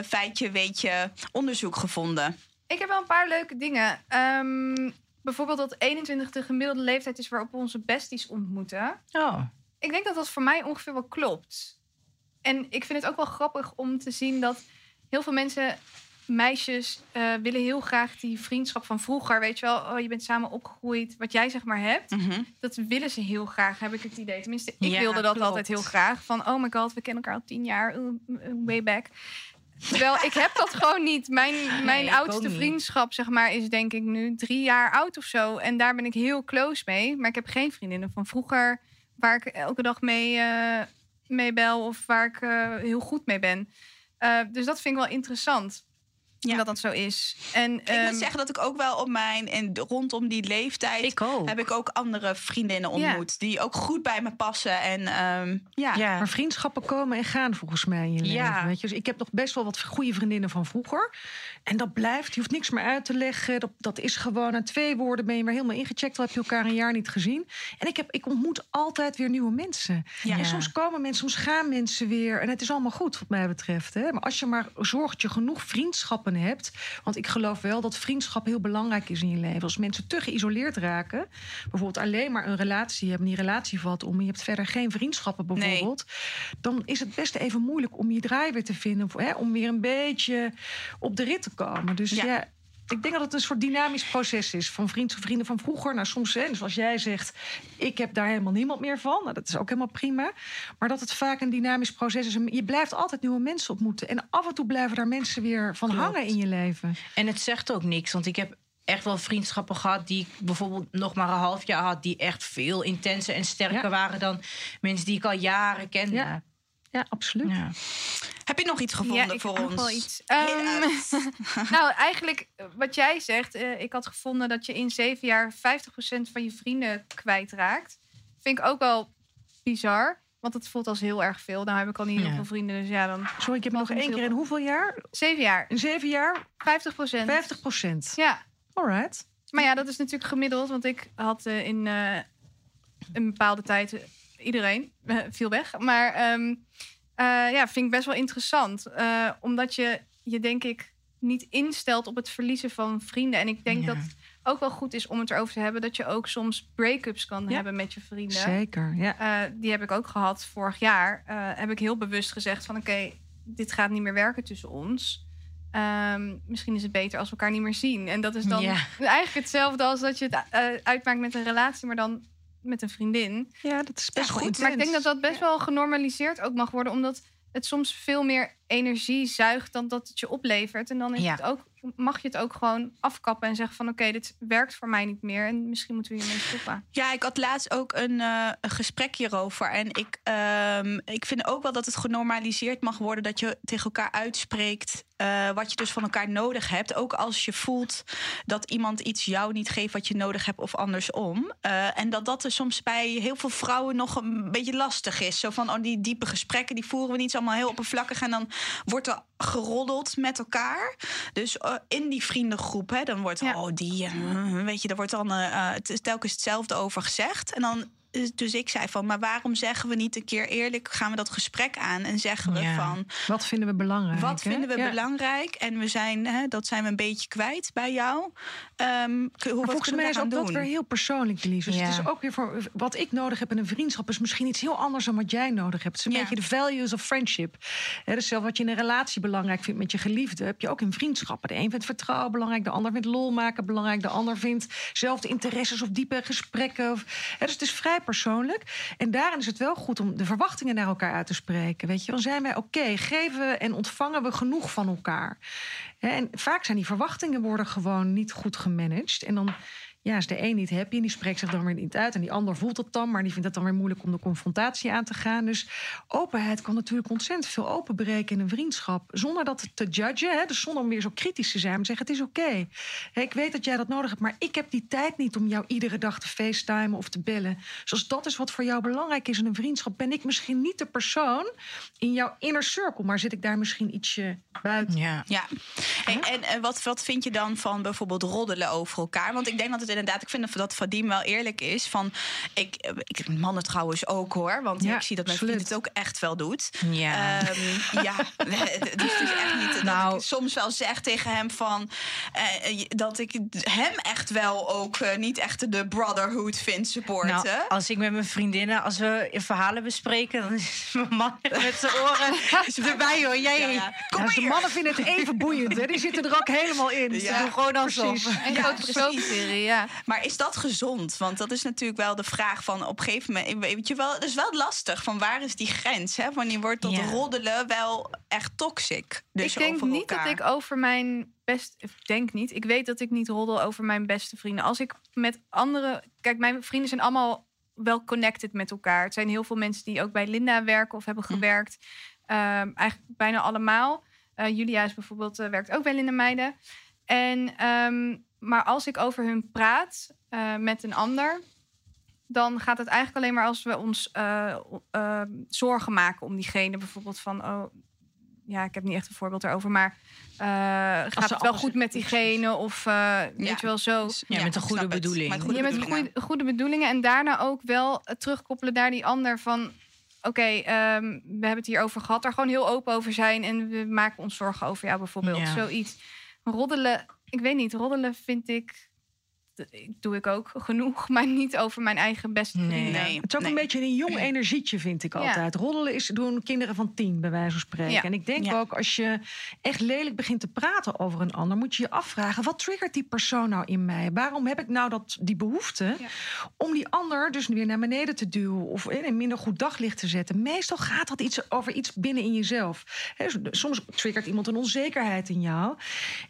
feitje, weetje, onderzoek gevonden? Ik heb wel een paar leuke dingen. Ehm, bijvoorbeeld dat 21 de gemiddelde leeftijd is waarop we onze besties ontmoeten. Oh. Ik denk dat dat voor mij ongeveer wel klopt. En ik vind het ook wel grappig om te zien dat heel veel mensen, meisjes, eh, willen heel graag die vriendschap van vroeger. Weet je wel, oh, je bent samen opgegroeid, wat jij zeg maar hebt. Mhm. Dat willen ze heel graag, heb ik het idee. Tenminste, ik Ja, wilde dat klopt. altijd heel graag. Van, oh my god, we kennen elkaar al tien jaar, uh, uh, way back. Terwijl ik heb dat gewoon niet. Mijn, mijn oudste vriendschap, zeg maar, is denk ik nu drie jaar oud of zo. En daar ben ik heel close mee. Maar ik heb geen vriendinnen van vroeger waar ik elke dag mee, eh, mee bel of waar ik eh, heel goed mee ben. Eh, dus dat vind ik wel interessant. Ja. Dat dat zo is. En, Ik ehm, moet zeggen dat ik ook wel op mijn. En rondom die leeftijd. Ik heb ik ook andere vriendinnen Ja. ontmoet. Die ook goed bij me passen. En ehm, ja. Ja. Maar vriendschappen komen en gaan volgens mij in je Ja. leven. Weet je? Dus ik heb nog best wel wat goede vriendinnen van vroeger. En dat blijft. Je hoeft niks meer uit te leggen. Dat, dat is gewoon aan twee woorden ben je weer helemaal ingecheckt. Al heb je elkaar een jaar niet gezien. En ik, heb, ik ontmoet altijd weer nieuwe mensen. Ja. En soms komen mensen, soms gaan mensen weer. En het is allemaal goed wat mij betreft. Hè? Maar als je maar zorgt dat je genoeg vriendschappen hebt. Want ik geloof wel dat vriendschap heel belangrijk is in je leven. Als mensen te geïsoleerd raken. Bijvoorbeeld alleen maar een relatie hebben. Die relatie valt om. Je hebt verder geen vriendschappen Nee. bijvoorbeeld dan is het best even moeilijk om je draai weer te vinden. Hè, om weer een beetje op de rit te komen. Dus Ja. ja. Ik denk dat het een soort dynamisch proces is. Van vriend, vrienden van vroeger. Nou, soms, hè, dus als jij zegt, ik heb daar helemaal niemand meer van. Nou, dat is ook helemaal prima. Maar dat het vaak een dynamisch proces is. Je blijft altijd nieuwe mensen ontmoeten. En af en toe blijven daar mensen weer van Klopt. hangen in je leven. En het zegt ook niks, want ik heb echt wel vriendschappen gehad die ik bijvoorbeeld nog maar een half jaar had, die echt veel intenser en sterker Ja. waren dan mensen die ik al jaren kende. Ja. Ja, absoluut. Ja. Heb je nog iets gevonden ja, ik voor heb nog ons? wel iets. Ehm, nou, eigenlijk eh, wat jij zegt. eh, ik had gevonden dat je in zeven jaar 50% van je vrienden kwijtraakt. Vind ik ook wel bizar. Want het voelt als heel erg veel. Nou heb ik al niet heel Ja. veel vrienden. Dus ja, dan Sorry, ik heb nog één keer in hoeveel jaar? zeven jaar. In zeven jaar? 50%. 50 procent. Ja, Alright. maar ja, dat is natuurlijk gemiddeld. Want ik had eh, in eh, een bepaalde tijd iedereen viel weg. Maar ehm, eh, ja, vind ik best wel interessant. Eh, omdat je je denk ik niet instelt op het verliezen van vrienden. En ik denk Ja. dat het ook wel goed is om het erover te hebben. Dat je ook soms break-ups kan Ja. hebben met je vrienden. Zeker, ja. Eh, die heb ik ook gehad vorig jaar. Heb ik heel bewust gezegd van oké, dit gaat niet meer werken tussen ons. Ehm, misschien is het beter als we elkaar niet meer zien. En dat is dan Ja. eigenlijk hetzelfde als dat je het uitmaakt met een relatie, maar dan met een vriendin. Ja, dat is best Ja, goed. intens. Maar ik denk dat dat best wel genormaliseerd ook mag worden, omdat het soms veel meer energie zuigt dan dat het je oplevert. En dan is Ja. het ook, mag je het ook gewoon afkappen en zeggen van oké, dit werkt voor mij niet meer en misschien moeten we hiermee stoppen. Ja, ik had laatst ook een, een gesprek hierover. En ik, ehm, ik vind ook wel dat het genormaliseerd mag worden dat je tegen elkaar uitspreekt. eh, wat je dus van elkaar nodig hebt. Ook als je voelt dat iemand iets jou niet geeft wat je nodig hebt of andersom. Eh, en dat dat er soms bij heel veel vrouwen nog een beetje lastig is. Zo van, oh, die diepe gesprekken, die voeren we niet. Allemaal heel oppervlakkig. En dan wordt er geroddeld met elkaar. Dus in die vriendengroep, hè, dan wordt, Ja. oh, die, eh, weet je, daar wordt dan, is telkens hetzelfde over gezegd. En dan dus ik zei van, maar waarom zeggen we niet een keer eerlijk, gaan we dat gesprek aan en zeggen we Ja. van, Wat vinden we belangrijk? wat hè? vinden we Ja. belangrijk? En we zijn, hè, dat zijn we een beetje kwijt bij jou. Ehm, kun- hoe, volgens mij we is ook doen? dat weer heel persoonlijk, Elise. Dus Ja. het is ook weer voor wat ik nodig heb in een vriendschap is misschien iets heel anders dan wat jij nodig hebt. Het is een Ja. beetje de values of friendship. Hè, dus zelf wat je in een relatie belangrijk vindt met je geliefde, heb je ook in vriendschappen. De een vindt vertrouwen belangrijk, de ander vindt lol maken belangrijk, de ander vindt zelfde interesses of diepe gesprekken. Of, hè, dus het is vrij persoonlijk. En daarin is het wel goed om de verwachtingen naar elkaar uit te spreken. Weet je, dan zijn wij oké, geven en ontvangen we genoeg van elkaar. En vaak zijn die verwachtingen worden gewoon niet goed gemanaged. En dan ja, is de een niet happy en die spreekt zich dan weer niet uit. En die ander voelt het dan, maar die vindt het dan weer moeilijk om de confrontatie aan te gaan. Dus openheid kan natuurlijk ontzettend veel openbreken in een vriendschap. Zonder dat te judgen, hè, dus zonder om weer zo kritisch te zijn. Maar zeggen, het is oké. Ik weet dat jij dat nodig hebt, maar ik heb die tijd niet om jou iedere dag te facetimen of te bellen. Dus als dat is wat voor jou belangrijk is in een vriendschap, ben ik misschien niet de persoon in jouw inner circle, maar zit ik daar misschien ietsje buiten. Ja. Ja, Hey, en eh, wat, wat vind je dan van bijvoorbeeld roddelen over elkaar? Want ik denk dat het inderdaad, ik vind dat Vadim wel eerlijk is. Van, ik, eh, ik mannen trouwens ook hoor, want Ja, ik zie dat mijn vriend het ook echt wel doet. Ja. Ehm, ja, dus het is dus echt niet dat Nou. ik soms wel zeg tegen hem van eh, dat ik hem echt wel ook eh, niet echt de brotherhood vind supporten. Nou, als ik met mijn vriendinnen, als we verhalen bespreken, dan is mijn man met zijn oren erbij hoor. Jij, Ja, ja. Kom Ja, dus de hier. mannen vinden het even boeiend, hè? die zitten er ook helemaal in. Ja, ze doen gewoon alsof. precies. Een Ja, grote precies. soapserie, ja. Maar is dat gezond? Want dat is natuurlijk wel de vraag van op een gegeven moment. Weet je wel, het is wel lastig van waar is die grens? Hè? Wanneer wordt dat Ja. roddelen wel echt toxic? Dus ik denk niet elkaar. dat ik over mijn best. Ik denk niet. Ik weet dat ik niet roddel over mijn beste vrienden. Als ik met andere. Kijk, mijn vrienden zijn allemaal wel connected met elkaar. Het zijn heel veel mensen die ook bij Linda werken of hebben Hm. gewerkt. Ehm, eigenlijk bijna allemaal. Eh, Julia is bijvoorbeeld eh, werkt ook bij Linda Meiden. En, ehm, maar als ik over hun praat eh, met een ander, dan gaat het eigenlijk alleen maar als we ons eh, eh, zorgen maken om diegene. Bijvoorbeeld van, oh, ja, ik heb niet echt een voorbeeld erover, maar eh, gaat het wel goed met diegene? Of eh, weet Ja. je wel zo. Ja, met een goede bedoeling. Met goede Ja, met bedoelingen. goede, goede bedoelingen. En daarna ook wel terugkoppelen naar die ander van... Oké, ehm, we hebben het hier over gehad. Daar gewoon heel open over zijn. En we maken ons zorgen over jou bijvoorbeeld. Ja. Zoiets. Roddelen, ik weet niet. Roddelen vind ik... dat doe ik ook genoeg. Maar niet over mijn eigen beste Nee. vrienden. Nee. Het is ook Nee. een beetje een jong energietje, vind ik Ja. altijd. Roddelen is doen kinderen van tien, bij wijze van spreken. Ja. En ik denk Ja. ook, als je echt lelijk begint te praten over een ander... moet je je afvragen, wat triggert die persoon nou in mij? Waarom heb ik nou dat, die behoefte Ja. om die ander dus weer naar beneden te duwen... of in een minder goed daglicht te zetten? Meestal gaat dat iets over iets binnen in jezelf. Hè, soms triggert iemand een onzekerheid in jou.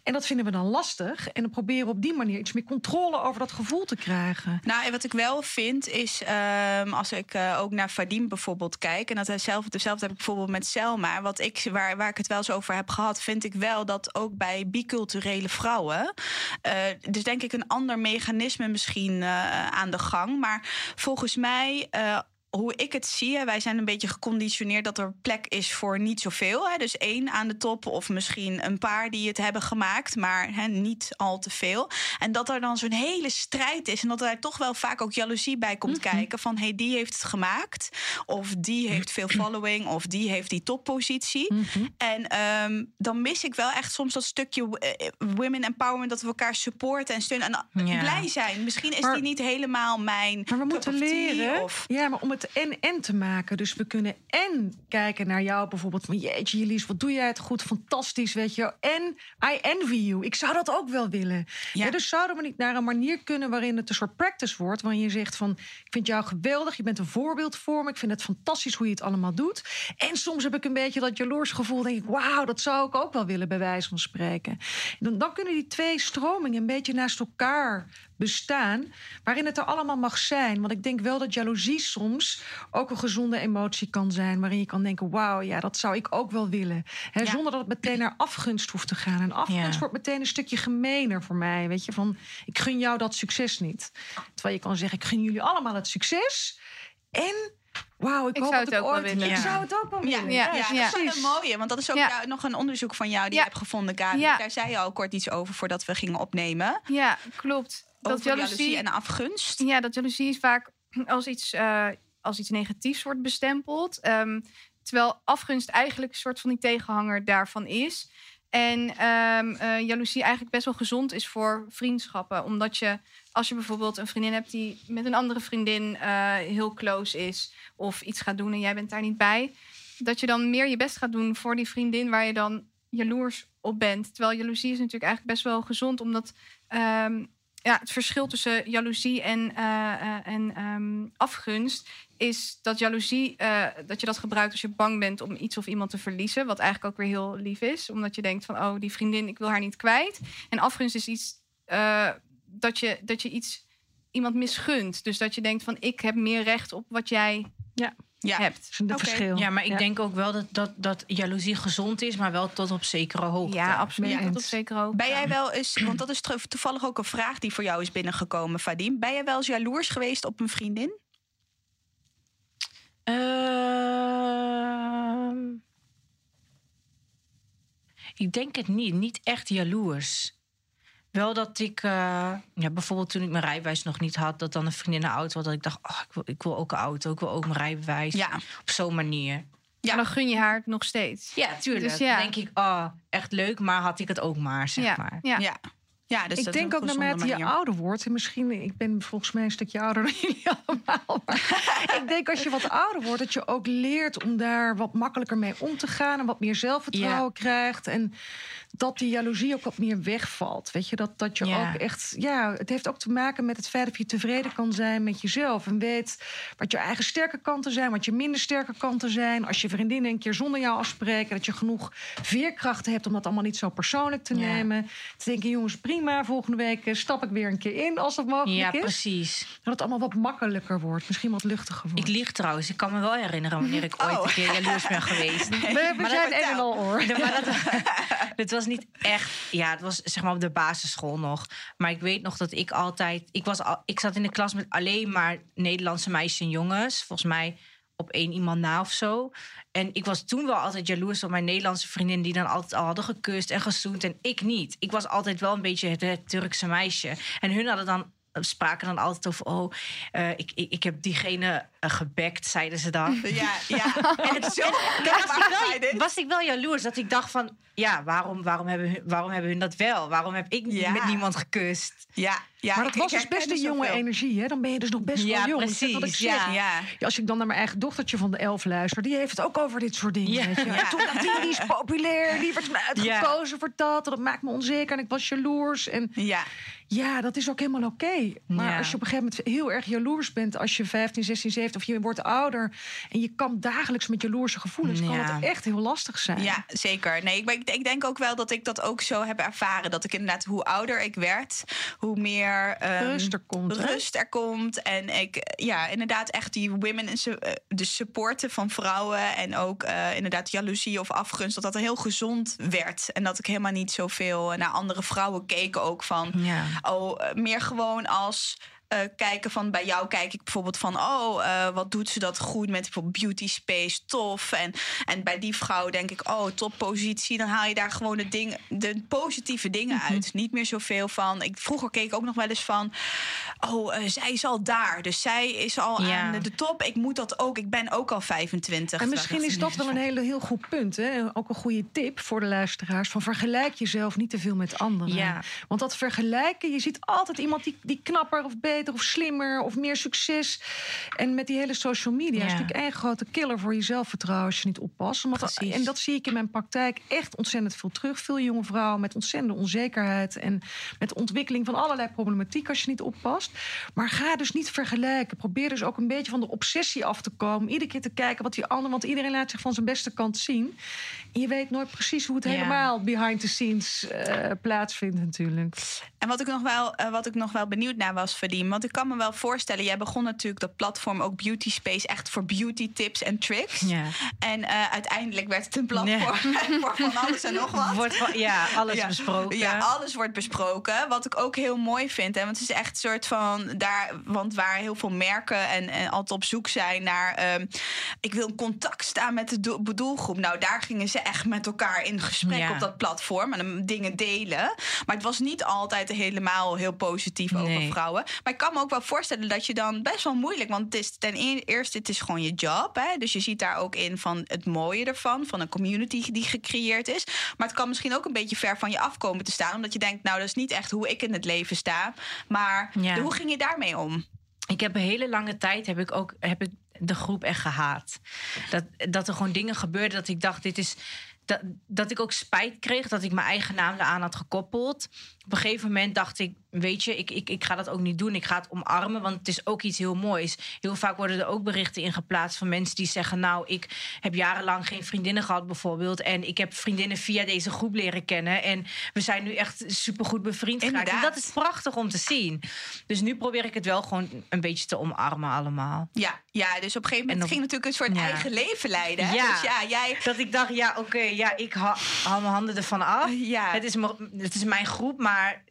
En dat vinden we dan lastig. En dan proberen we op die manier iets meer controle over dat gevoel te krijgen. Nou, en wat ik wel vind is, ehm, als ik eh, ook naar Vadim bijvoorbeeld kijk, en dat hij zelf heb ik bijvoorbeeld met Selma, wat ik, waar, waar ik het wel eens over heb gehad, vind ik wel dat ook bij biculturele vrouwen, eh dus denk ik een ander mechanisme misschien eh, aan de gang, maar volgens mij. Eh, hoe ik het zie, wij zijn een beetje geconditioneerd dat er plek is voor niet zoveel. Hè, dus één aan de top of misschien een paar die het hebben gemaakt, maar hè, niet al te veel. En dat er dan zo'n hele strijd is en dat er toch wel vaak ook jaloezie bij komt kijken van hey, die heeft het gemaakt of die heeft veel following of die heeft die toppositie. En ehm, dan mis ik wel echt soms dat stukje eh, women empowerment dat we elkaar supporten en steunen en Ja. blij zijn. Misschien is Maar- die niet helemaal mijn Maar we moeten leren. Of, Ja, maar om het en-en te maken. Dus we kunnen en kijken naar jou bijvoorbeeld. Van jeetje, Jelise, wat doe jij het goed? Fantastisch, weet je. En I envy you. Ik zou dat ook wel willen. Ja. Ja. dus zouden we niet naar een manier kunnen waarin het een soort practice wordt. Waarin je zegt van, ik vind jou geweldig. Je bent een voorbeeld voor me. Ik vind het fantastisch hoe je het allemaal doet. En soms heb ik een beetje dat jaloers gevoel. Denk ik, wauw, dat zou ik ook wel willen bij wijze van spreken. Dan, dan kunnen die twee stromingen een beetje naast elkaar bestaan. Waarin het er allemaal mag zijn. Want ik denk wel dat jaloezie soms ook een gezonde emotie kan zijn. Waarin je kan denken, wauw, ja, dat zou ik ook wel willen. Hè, Ja. Zonder dat het meteen naar afgunst hoeft te gaan. En afgunst Ja. wordt meteen een stukje gemener voor mij. Weet je, van ik gun jou dat succes niet. Terwijl je kan zeggen, ik gun jullie allemaal het succes. En, wauw, ik, Ik hoop zou dat het ik ook wel ooit... willen. Ik Ja. zou het ook wel Ja, willen. ja, Ja, ja, ja. dat is wel precies. een mooie. Want dat is ook Ja. jou- nog een onderzoek van jou die Ja. je hebt gevonden, Gabi. Ja. Daar zei je al kort iets over voordat we gingen opnemen. Ja, klopt. Dat jaloezie en afgunst. ja, dat jaloezie is vaak als iets, eh, als iets negatiefs wordt bestempeld. Ehm, terwijl afgunst eigenlijk een soort van die tegenhanger daarvan is. En ehm, eh, jaloezie eigenlijk best wel gezond is voor vriendschappen. Omdat je, als je bijvoorbeeld een vriendin hebt die met een andere vriendin eh, heel close is. Of iets gaat doen en jij bent daar niet bij. Dat je dan meer je best gaat doen voor die vriendin waar je dan jaloers op bent. Terwijl jaloezie is natuurlijk eigenlijk best wel gezond. Omdat ehm, ja, het verschil tussen jaloezie en, eh, eh, en ehm, afgunst is dat jaloezie, eh, dat je dat gebruikt als je bang bent om iets of iemand te verliezen. Wat eigenlijk ook weer heel lief is. Omdat je denkt van, oh, die vriendin, ik wil haar niet kwijt. En afgunst is iets dat, je, dat je iets iemand misgunt. Dus dat je denkt van, ik heb meer recht op wat jij Ja. Hebt. Dat een Oké. verschil. Ja, maar ik Ja. denk ook wel dat, dat, dat jaloezie gezond is, maar wel tot op zekere hoogte. Ja, absoluut. Dat eens. op zeker ook. Ben jij wel eens, want dat is toevallig ook een vraag die voor jou is binnengekomen, Vadim. Ben jij wel eens jaloers geweest op een vriendin? Ehm, ik denk het niet. Niet echt jaloers. Wel dat ik, eh, ja, bijvoorbeeld toen ik mijn rijbewijs nog niet had, dat dan een vriendin een auto had, dat ik dacht, oh, ik, wil, ik wil ook een auto, ik wil ook mijn rijbewijs. Ja. Op zo'n manier. Ja. Dan gun je haar het nog steeds. Ja, tuurlijk. Dus ja. Dan denk ik, oh, echt leuk, maar had ik het ook maar, zeg ja. maar. Ja. Ja. Ja, dus ik denk ook naarmate je ouder wordt, en misschien, ik ben volgens mij een stukje ouder dan jullie allemaal. Maar ik denk als je wat ouder wordt, dat je ook leert om daar wat makkelijker mee om te gaan en wat meer zelfvertrouwen krijgt. En dat die jaloezie ook wat meer wegvalt. Weet je, dat, dat je Ja. ook echt, ja, het heeft ook te maken met het feit dat je tevreden kan zijn met jezelf. En weet wat je eigen sterke kanten zijn, wat je minder sterke kanten zijn. Als je vriendinnen een keer zonder jou afspreken, dat je genoeg veerkrachten hebt om dat allemaal niet zo persoonlijk te Ja. nemen. Te denken, jongens, prima, volgende week eh, stap ik weer een keer in als dat mogelijk Ja, is. precies. Dat het allemaal wat makkelijker wordt, misschien wat luchtiger wordt. Ik lieg trouwens. Ik kan me wel herinneren wanneer ik ooit Oh. een keer jaloers ben geweest. we, we Maar zijn een en al oor. Ja, maar dat, het was niet echt. Ja, het was zeg maar op de basisschool nog. Maar ik weet nog dat ik altijd. Ik, was al, ik zat in de klas met alleen maar Nederlandse meisjes en jongens. Volgens mij op één iemand na of zo. En ik was toen wel altijd jaloers op mijn Nederlandse vriendin... die dan altijd al hadden gekust en gezoend. En ik niet. Ik was altijd wel een beetje het, het Turkse meisje. En hun hadden dan spraken dan altijd over... oh, eh, ik, ik, ik heb diegene eh, gebekt, zeiden ze dan. Ja, ja. En het zo was ik, wel, was ik wel jaloers dat ik dacht van... ja, waarom, waarom, hebben, hun, waarom hebben hun dat wel? Waarom heb ik Ja. met niemand gekust? Ja, ja. maar dat ik- was ik dus best herken een jonge energie, hè? Dan ben je dus nog best Ja, wel jong. Wat ik precies, ja. Ja. Ja, als ik dan naar mijn eigen dochtertje van de elf luister, die heeft het ook over dit soort dingen. Ja. Weet je? Ja. En toen dacht die, die is populair, die werd uitgekozen voor dat. Dat maakt me onzeker en ik was jaloers. En Ja. Ja, dat is ook helemaal oké. Maar Ja. als je op een gegeven moment heel erg jaloers bent, als je 15, 16, 17 of je wordt ouder en je kampt dagelijks met jaloerse gevoelens, kan het echt heel lastig zijn. Ja, zeker. Nee, ik, ik denk ook wel dat ik dat ook zo heb ervaren. Dat ik inderdaad, hoe ouder ik werd, hoe meer ehm, Rust er komt, rust er komt. En ik, ja, inderdaad, echt die women, en eh, de supporten van vrouwen. En ook eh, inderdaad jaloezie of afgunst, dat dat heel gezond werd. En dat ik helemaal niet zoveel naar andere vrouwen keek ook van. Ja. Oh, eh, meer gewoon als eh, kijken van bij jou kijk ik bijvoorbeeld van oh eh, wat doet ze dat goed met bijvoorbeeld beauty space tof en en bij die vrouw denk ik oh toppositie dan haal je daar gewoon de dingen de positieve dingen Mhm. uit niet meer zoveel van ik vroeger keek ik ook nog wel eens van oh eh, zij is al daar dus zij is al Ja. aan de, de top ik moet dat ook ik ben ook al 25 En misschien is dat wel een hele, heel goed punt. Hè? Ook een goede tip voor de luisteraars. Van vergelijk jezelf niet te veel met anderen. Ja. Want dat vergelijken, je ziet altijd iemand die, die knapper of beter of slimmer of meer succes. En met die hele social media is natuurlijk één grote killer voor je zelfvertrouwen als je niet oppast. Omdat, en dat zie ik in mijn praktijk echt ontzettend veel terug. Veel jonge vrouwen met ontzettende onzekerheid en met de ontwikkeling van allerlei problematiek als je niet oppast. Maar ga dus niet vergelijken. Probeer dus ook een beetje van de obsessie af te komen. Iedere keer te kijken wat die ander, want iedereen laat zich van zijn beste kant zien. En je weet nooit precies hoe het Ja. helemaal behind the scenes eh, plaatsvindt natuurlijk. En wat ik nog wel, eh, wat ik nog wel benieuwd naar was, Want ik kan me wel voorstellen, jij begon natuurlijk dat platform ook Beauty Space echt voor beauty tips en tricks. Ja. En eh, uiteindelijk werd het een platform voor van alles en nog wat. Wordt van- ja, alles Ja. besproken. Ja, alles wordt besproken. Wat ik ook heel mooi vind. Hè, want het is echt een soort van daar. Want waar heel veel merken en, en altijd op zoek zijn naar. ehm, ik wil in contact staan met de doel- doelgroep. Nou, daar gingen ze echt met elkaar in gesprek Ja. op dat platform. En dingen delen. Maar het was niet altijd helemaal heel positief over Nee. vrouwen. Maar ik kan me ook wel voorstellen dat je dan best wel moeilijk... want het is ten e- eerste, het is gewoon je job. Hè? Dus je ziet daar ook in van het mooie ervan... van een community die gecreëerd is. Maar het kan misschien ook een beetje ver van je afkomen te staan... omdat je denkt, nou, dat is niet echt hoe ik in het leven sta. Maar Ja. hoe ging je daarmee om? Ik heb een hele lange tijd heb ik ook heb ik de groep echt gehaat. Dat, dat er gewoon dingen gebeurden dat ik dacht, dit is. Dat, dat ik ook spijt kreeg dat ik mijn eigen naam eraan had gekoppeld. Op een gegeven moment dacht ik, weet je, ik, ik, ik ga dat ook niet doen. Ik ga het omarmen, want het is ook iets heel moois. Heel vaak worden er ook berichten in geplaatst van mensen die zeggen... nou, ik heb jarenlang geen vriendinnen gehad bijvoorbeeld... en ik heb vriendinnen via deze groep leren kennen... en we zijn nu echt supergoed bevriend geraakt. En dat is prachtig om te zien. Dus nu probeer ik het wel gewoon een beetje te omarmen allemaal. Ja, ja dus op een gegeven moment En dan- ging natuurlijk een soort Ja. eigen leven leiden. Hè? Ja. Dus ja, jij... Dat ik dacht, ja, oké, ja, ik ha- haal mijn handen ervan af. Ja. Het, is het is mijn groep, maar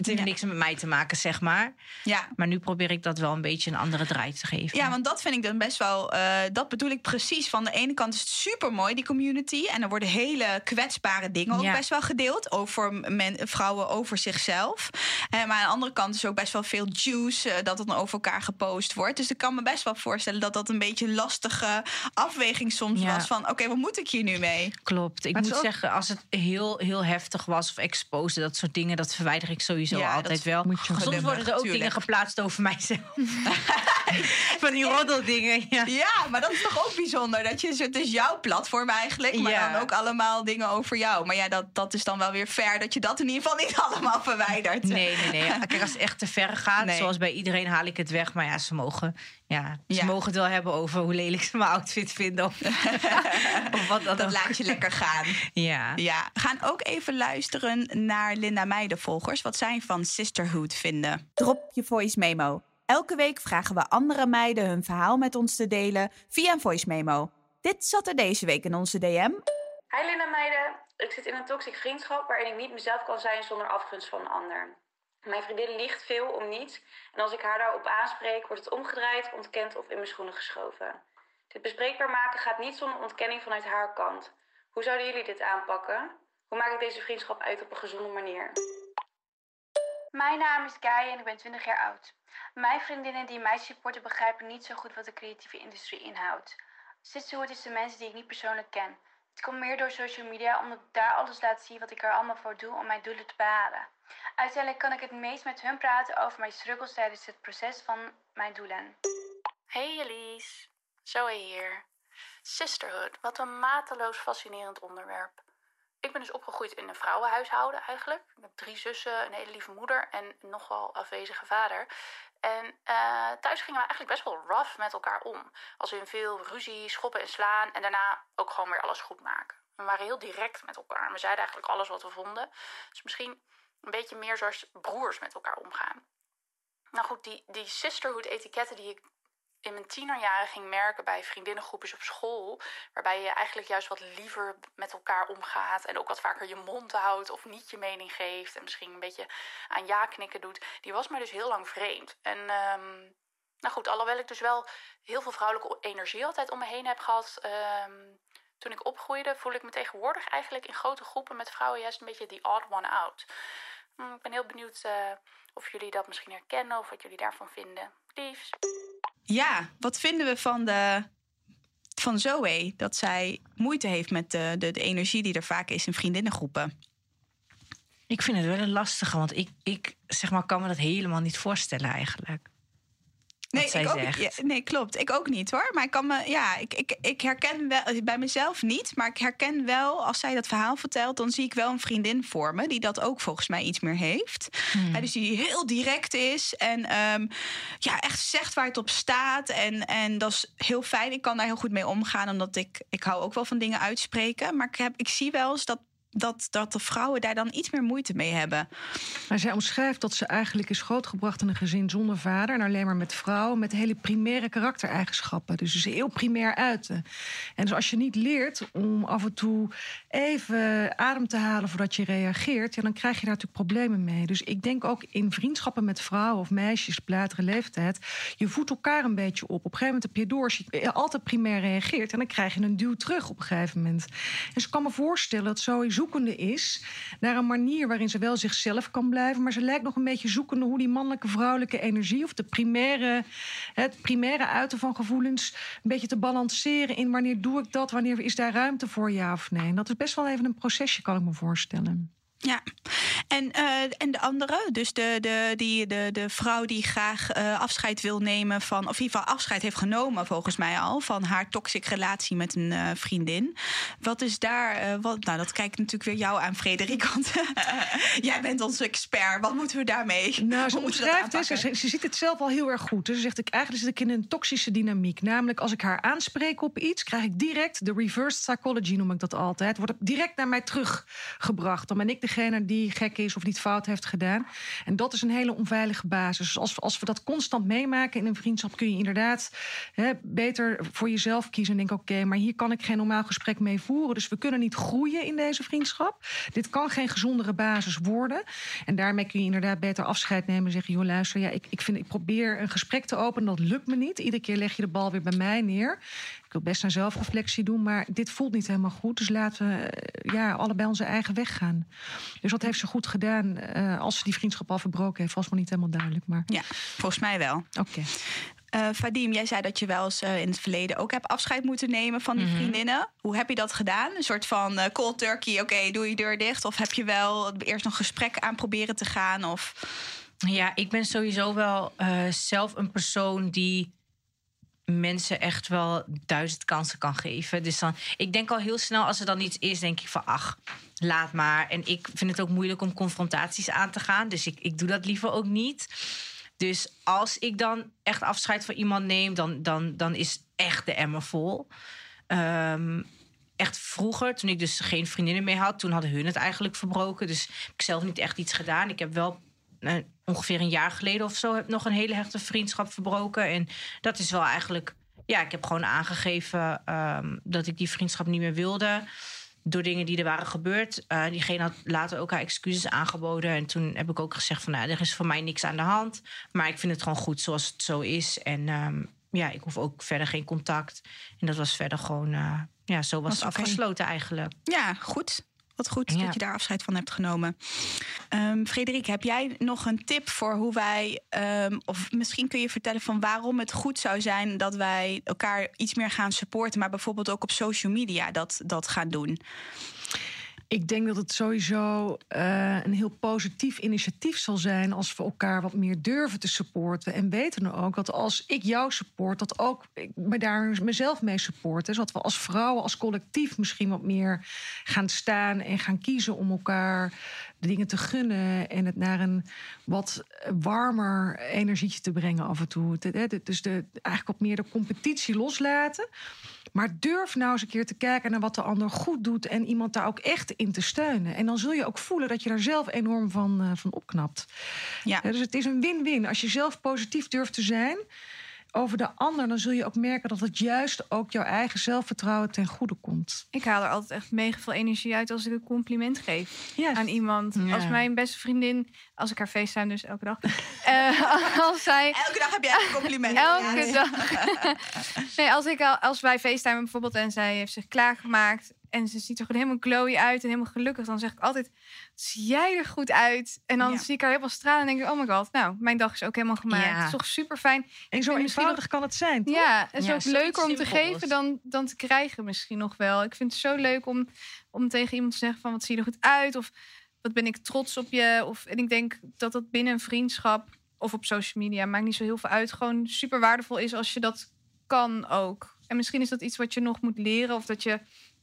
het heeft Ja. niks met mij te maken, zeg maar. Ja. Maar nu probeer ik dat wel een beetje een andere draai te geven. Ja, want dat vind ik dan best wel. eh, dat bedoel ik precies. Van de ene kant is het super mooi, die community. En er worden hele kwetsbare dingen ook Ja. best wel gedeeld. Over men, vrouwen over zichzelf. Eh, maar aan de andere kant is ook best wel veel juice. eh, dat het dan over elkaar gepost wordt. Dus ik kan me best wel voorstellen dat dat een beetje een lastige afweging soms Ja. was. Van oké, wat moet ik hier nu mee? Klopt. Ik Maar moet ook- zeggen, als het heel, heel heftig was of exposed, dat soort dingen, dat verwijder ik sowieso Ja, altijd wel. Soms worden er ook dingen geplaatst over mijzelf. Van die roddeldingen. Ja. Ja, maar dat is toch ook bijzonder. Dat je, het is jouw platform eigenlijk. Maar Ja. dan ook allemaal dingen over jou. Maar ja, dat, dat is dan wel weer fair. Dat je dat in ieder geval niet allemaal verwijdert. Nee, nee, nee. Kijk, als het echt te ver gaat, Nee. zoals bij iedereen haal ik het weg. Maar ja, ze mogen, ja, ze Ja. mogen het wel hebben over hoe lelijk ze mijn outfit vinden. Of, of wat dan Dat ook. laat je lekker gaan. Ja. Ja, we gaan ook even luisteren naar Linda Meidenvolgers. Wat zij van Sisterhood vinden. Drop je voice memo. Elke week vragen we andere meiden hun verhaal met ons te delen via een voice memo. Dit zat er deze week in onze DM. Hi Linda meiden, ik zit in een toxic vriendschap waarin ik niet mezelf kan zijn zonder afgunst van een ander. Mijn vriendin liegt veel om niets en als ik haar daarop aanspreek wordt het omgedraaid, ontkend of in mijn schoenen geschoven. Dit bespreekbaar maken gaat niet zonder ontkenning vanuit haar kant. Hoe zouden jullie dit aanpakken? Hoe maak ik deze vriendschap uit op een gezonde manier? Mijn naam is Guy en ik ben 20 jaar oud. Mijn vriendinnen die mij supporten begrijpen niet zo goed wat de creatieve industrie inhoudt. Sisterhood is de mensen die ik niet persoonlijk ken. Het komt meer door social media omdat ik daar alles laat zien wat ik er allemaal voor doe om mijn doelen te behalen. Uiteindelijk kan ik het meest met hun praten over mijn struggles tijdens het proces van mijn doelen. Hey Elise, Zoe hier. Sisterhood, wat een mateloos fascinerend onderwerp. Ik ben dus opgegroeid in een vrouwenhuishouden eigenlijk. Heb drie zussen, een hele lieve moeder en nogal afwezige vader. En eh, thuis gingen we eigenlijk best wel rough met elkaar om. Als in veel ruzie, schoppen en slaan en daarna ook gewoon weer alles goed maken. We waren heel direct met elkaar. We zeiden eigenlijk alles wat we vonden. Dus misschien een beetje meer zoals broers met elkaar omgaan. Nou goed, die, die sisterhood-etiketten die ik in mijn tienerjaren ging merken bij vriendinnengroepjes op school, waarbij je eigenlijk juist wat liever met elkaar omgaat en ook wat vaker je mond houdt of niet je mening geeft en misschien een beetje aan ja knikken doet, die was mij dus heel lang vreemd. En ehm, nou goed, alhoewel ik dus wel heel veel vrouwelijke energie altijd om me heen heb gehad, ehm, toen ik opgroeide, voel ik me tegenwoordig eigenlijk in grote groepen met vrouwen juist een beetje the odd one out. Hm, Ik ben heel benieuwd eh, of jullie dat misschien herkennen of wat jullie daarvan vinden. Liefs. Ja, wat vinden we van, de, van Zoe? Dat zij moeite heeft met de, de, de energie die er vaak is in vriendinnengroepen. Ik vind het wel een lastige, want ik, ik zeg maar, kan me dat helemaal niet voorstellen eigenlijk. Nee, zij ik ook, zegt. ja, nee, klopt. Ik ook niet hoor. Maar ik kan me, ja, ik, ik, ik herken wel, bij mezelf niet. Maar ik herken wel, als zij dat verhaal vertelt, dan zie ik wel een vriendin voor me. Die dat ook volgens mij iets meer heeft. Hè, dus die heel direct is. En ehm, ja, echt zegt waar het op staat. En, en dat is heel fijn. Ik kan daar heel goed mee omgaan. Omdat ik, ik hou ook wel van dingen uitspreken. Maar ik, heb, ik zie wel eens dat. Dat, dat de vrouwen daar dan iets meer moeite mee hebben. Maar zij omschrijft dat ze eigenlijk is grootgebracht in een gezin zonder vader. En alleen maar met vrouwen met hele primaire karaktereigenschappen. Dus ze heel primair uiten. En dus als je niet leert om af en toe even adem te halen voordat je reageert. Ja, dan krijg je daar natuurlijk problemen mee. Dus ik denk ook in vriendschappen met vrouwen of meisjes op latere leeftijd. Je voedt elkaar een beetje op. Op een gegeven moment heb je door als je altijd primair reageert. En dan krijg je een duw terug op een gegeven moment. Dus ik kan me voorstellen dat sowieso zoekende is naar een manier waarin ze wel zichzelf kan blijven. Maar ze lijkt nog een beetje zoekende hoe die mannelijke, vrouwelijke energie of de primaire, het primaire uiten van gevoelens een beetje te balanceren in wanneer doe ik dat, wanneer is daar ruimte voor ja of nee. En dat is best wel even een procesje, kan ik me voorstellen. Ja, en, uh, en de andere, dus de, de, die, de, de vrouw die graag uh, afscheid wil nemen van, of in ieder geval afscheid heeft genomen, volgens mij al, van haar toxic relatie met een uh, vriendin. Wat is daar, wat, nou dat kijkt natuurlijk weer jou aan, Frederik, want jij bent onze expert. Wat moeten we daarmee? Nou, ze omschrijft, ze, ze, ze, ziet het zelf al heel erg goed. Dus ze zegt, ik, eigenlijk zit ik in een toxische dynamiek. Namelijk, als ik haar aanspreek op iets, krijg ik direct, de reverse psychology noem ik dat altijd, wordt direct naar mij teruggebracht. Dan ben ik de degene die gek is of niet fout heeft gedaan. En dat is een hele onveilige basis. Dus als, als we dat constant meemaken in een vriendschap, kun je inderdaad hè, beter voor jezelf kiezen. En denken: oké, maar hier kan ik geen normaal gesprek mee voeren. Dus we kunnen niet groeien in deze vriendschap. Dit kan geen gezondere basis worden. En daarmee kun je inderdaad beter afscheid nemen en zeggen: joh, luister, ja, ik, ik, vind, ik probeer een gesprek te openen. Dat lukt me niet. Iedere keer leg je de bal weer bij mij neer. Ik wil best een zelfreflectie doen, maar dit voelt niet helemaal goed. Dus laten we eh, ja, allebei onze eigen weg gaan. Dus dat heeft ze goed gedaan. Uh, als ze die vriendschap al verbroken heeft, was me niet helemaal duidelijk. Maar... Ja, volgens mij wel. Oké. Okay. Uh, Vadim, jij zei dat je wel eens uh, in het verleden ook hebt afscheid moeten nemen van die mm -hmm. vriendinnen. Hoe heb je dat gedaan? Een soort van uh, cold turkey, oké, okay, doe je deur dicht? Of heb je wel eerst nog gesprek aan proberen te gaan? Of... Ja, ik ben sowieso wel zelf een persoon die mensen echt wel duizend kansen kan geven. Dus dan, ik denk al heel snel, als er dan iets is, denk ik van ach, laat maar. En ik vind het ook moeilijk om confrontaties aan te gaan. Dus ik, ik doe dat liever ook niet. Dus als ik dan echt afscheid van iemand neem, dan, dan, dan is echt de emmer vol. Um, echt vroeger, toen ik dus geen vriendinnen meer had, toen hadden hun het eigenlijk verbroken. Dus ik zelf niet echt iets gedaan. Ik heb wel ongeveer een jaar geleden of zo heb nog een hele hechte vriendschap verbroken. En dat is wel eigenlijk, ja, ik heb gewoon aangegeven um, dat ik die vriendschap niet meer wilde. Door dingen die er waren gebeurd. Uh, diegene had later ook haar excuses aangeboden. En toen heb ik ook gezegd van, nou, er is voor mij niks aan de hand. Maar ik vind het gewoon goed zoals het zo is. En um, ja, ik hoef ook verder geen contact. En dat was verder gewoon, uh, ja, zo was, het afgesloten eigenlijk. Ja, goed. Wat goed ja. dat je daar afscheid van hebt genomen. Um, Frederik, heb jij nog een tip voor hoe wij, um, of misschien kun je vertellen van waarom het goed zou zijn dat wij elkaar iets meer gaan supporten, maar bijvoorbeeld ook op social media dat, dat gaan doen? Ik denk dat het sowieso uh, een heel positief initiatief zal zijn als we elkaar wat meer durven te supporten. En weten ook dat als ik jou support, dat ook ik me daar mezelf mee supporten. Zodat we als vrouwen, als collectief misschien wat meer gaan staan en gaan kiezen om elkaar de dingen te gunnen en het naar een wat warmer energietje te brengen af en toe. Dus de, eigenlijk wat meer de competitie loslaten. Maar durf nou eens een keer te kijken naar wat de ander goed doet en iemand daar ook echt in te steunen. En dan zul je ook voelen dat je daar zelf enorm van, uh, van opknapt. Ja. ja. dus het is een win-win. Als je zelf positief durft te zijn over de ander, dan zul je ook merken dat het juist ook jouw eigen zelfvertrouwen ten goede komt. Ik haal er altijd echt mega veel energie uit als ik een compliment geef yes. aan iemand. Ja. Als mijn beste vriendin, als ik haar facetime dus elke dag. uh, als zij, elke dag heb jij een compliment. elke ja. dag. nee, als, ik, als wij facetime bijvoorbeeld en zij heeft zich klaargemaakt en ze ziet er gewoon helemaal glowy uit en helemaal gelukkig. Dan zeg ik altijd, zie jij er goed uit? En dan ja. zie ik haar helemaal stralen en denk ik, oh my god, nou, mijn dag is ook helemaal gemaakt. Ja. Het is toch super fijn. En zo eenvoudig kan het zijn, toch? Ja, het is ja, ook leuker om te geven dan, dan te krijgen misschien nog wel. Ik vind het zo leuk om, om tegen iemand te zeggen van, wat zie je er goed uit? Of wat ben ik trots op je? Of, en ik denk dat dat binnen een vriendschap of op social media, maakt niet zo heel veel uit, gewoon super waardevol is als je dat kan ook. En misschien is dat iets wat je nog moet leren of dat je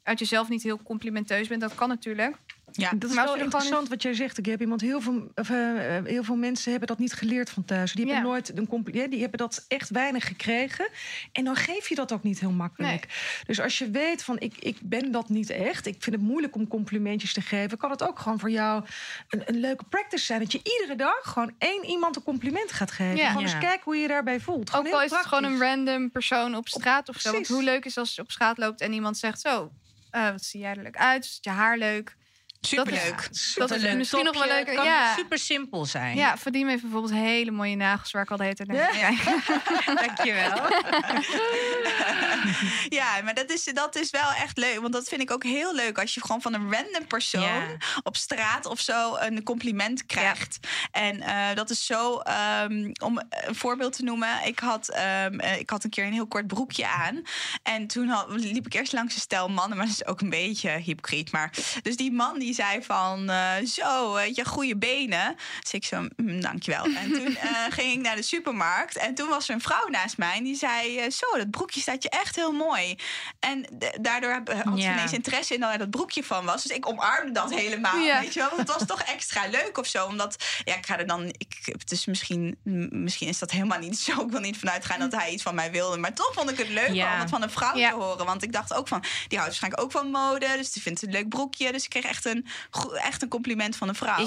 uit jezelf niet heel complimenteus bent. Dat kan natuurlijk. Ja, dat is maar wel interessant is... wat jij zegt. Ik heb iemand heel veel, of, uh, heel veel mensen hebben dat niet geleerd van thuis. Die hebben ja. nooit een compliment. Die hebben dat echt weinig gekregen. En dan geef je dat ook niet heel makkelijk. Nee. Dus als je weet van ik, ik ben dat niet echt. Ik vind het moeilijk om complimentjes te geven. Kan het ook gewoon voor jou een, een leuke practice zijn. Dat je iedere dag gewoon één iemand een compliment gaat geven. Ja. Gewoon eens kijken hoe je, je daarbij voelt. Gewoon ook al is het gewoon een random persoon op straat of zo. Want hoe leuk is als je op straat loopt en iemand zegt zo. Uh, wat zie jij er leuk uit? Is je haar leuk? Superleuk. Dat is Superleuk misschien nog wel leuker. kan Ja. super simpel zijn. Ja, Vadim heeft bijvoorbeeld hele mooie nagels waar ik al de hele tijd naar kijk. Dankjewel. Ja, maar dat is, dat is wel echt leuk. Want dat vind ik ook heel leuk. Als je gewoon van een random persoon Ja. op straat of zo een compliment krijgt. En eh, dat is zo, ehm, om een voorbeeld te noemen. Ik had, ehm, eh, ik had een keer een heel kort broekje aan. En toen had- liep ik eerst langs een stel mannen. Maar dat is ook een beetje hypocriet. Maar, dus die man die zei van, eh, zo, weet je, goede benen. Dus ik zo, "Mm, dankjewel. En toen ging ik naar de supermarkt. En toen was er een vrouw naast mij. En die zei, zo, dat broekje staat je echt heel mooi. En daardoor heb, had ze ineens interesse in dat dat broekje van was. Dus ik omarmde dat helemaal, Ja. weet je wel. Want het was toch extra leuk of zo. Omdat, ja, ik ga er dan... Ik, het is misschien, misschien is dat helemaal niet zo. Ik wil niet vanuit gaan dat hij iets van mij wilde. Maar toch vond ik het leuk om het van een vrouw te horen. Want ik dacht ook van, die houdt waarschijnlijk ook van mode. Dus die vindt het een leuk broekje. Dus ik kreeg echt een, echt een compliment van een vrouw.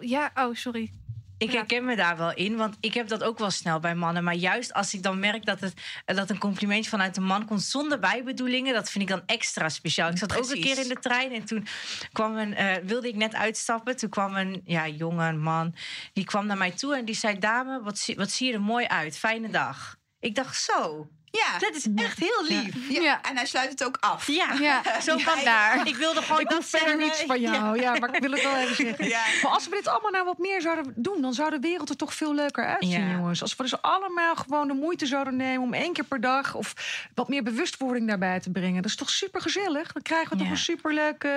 Ik. Ja, oh, sorry. Ik herken me daar wel in, want ik heb dat ook wel snel bij mannen. Maar juist als ik dan merk dat, het, dat een complimentje vanuit een man komt zonder bijbedoelingen, dat vind ik dan extra speciaal. Ik zat ook een keer in de trein en toen kwam een, eh, wilde ik net uitstappen. Toen kwam een ja, jonge man, die kwam naar mij toe en die zei: Dame, wat, zie- wat zie je er mooi uit. Fijne dag. Ik dacht zo, Ja. dat is echt heel lief. Ja. Ja. En hij sluit het ook af. Ja, Ja, zo Ja, van ik- daar. Ik wilde gewoon Ik dat hoef verder niets van jou. Ja. maar ik wil het wel even zeggen. Ja. Maar als we dit allemaal nou wat meer zouden doen, dan zou de wereld er toch veel leuker uitzien, Ja. jongens. Als we dus allemaal gewoon de moeite zouden nemen om één keer per dag of wat meer bewustwording daarbij te brengen. Dat is toch super gezellig? Dan krijgen we toch een superleuk eh,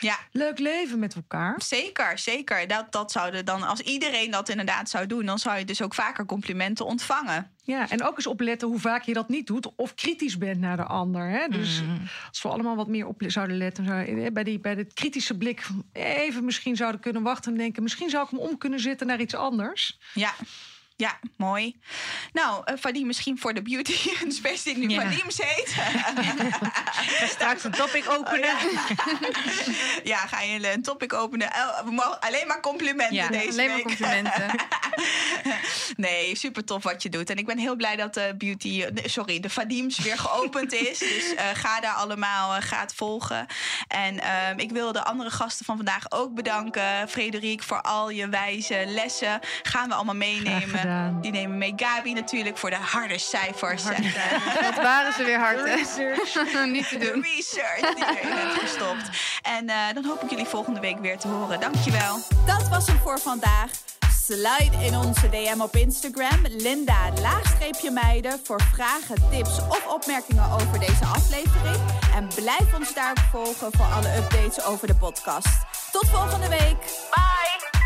Ja. leuk leven met elkaar. Zeker, zeker. Dat, dat zouden dan, als iedereen dat inderdaad zou doen, dan zou je dus ook vaker complimenten ontvangen. Ja, en ook eens opletten hoe vaak je dat niet doet of kritisch bent naar de ander. Hè? Dus Mhm. als we allemaal wat meer op zouden letten, eh, bij, die, bij de kritische blik even misschien zouden kunnen wachten en denken: misschien zou ik hem om kunnen zetten naar iets anders. Ja. Ja, mooi. Nou, uh, Vadim, misschien voor de beauty, een space die nu Ja. Vadim's heet. straks een topic openen. ja, ga je een topic openen. Eh, We mogen alleen maar complimenten Ja, deze Alleen maar week. complimenten. Nee, super tof wat je doet. En ik ben heel blij dat de beauty, sorry, de Vadims weer geopend is. Dus eh, ga daar allemaal, ga het volgen. En ehm, ik wil de andere gasten van vandaag ook bedanken. Frederik, voor al je wijze lessen. Gaan we allemaal meenemen. Gedaan. Die nemen mee. Gabi natuurlijk voor de harde cijfers. Wat waren ze weer hard, hè? Niet te De doen. research die erin hebt gestopt. En eh, dan hoop ik jullie volgende week weer te horen. Dankjewel. Dat was hem voor vandaag. Slide in onze DM op Instagram, Linda laagstreepje meiden, voor vragen, tips of opmerkingen over deze aflevering. En blijf ons daar volgen voor alle updates over de podcast. Tot volgende week. Bye!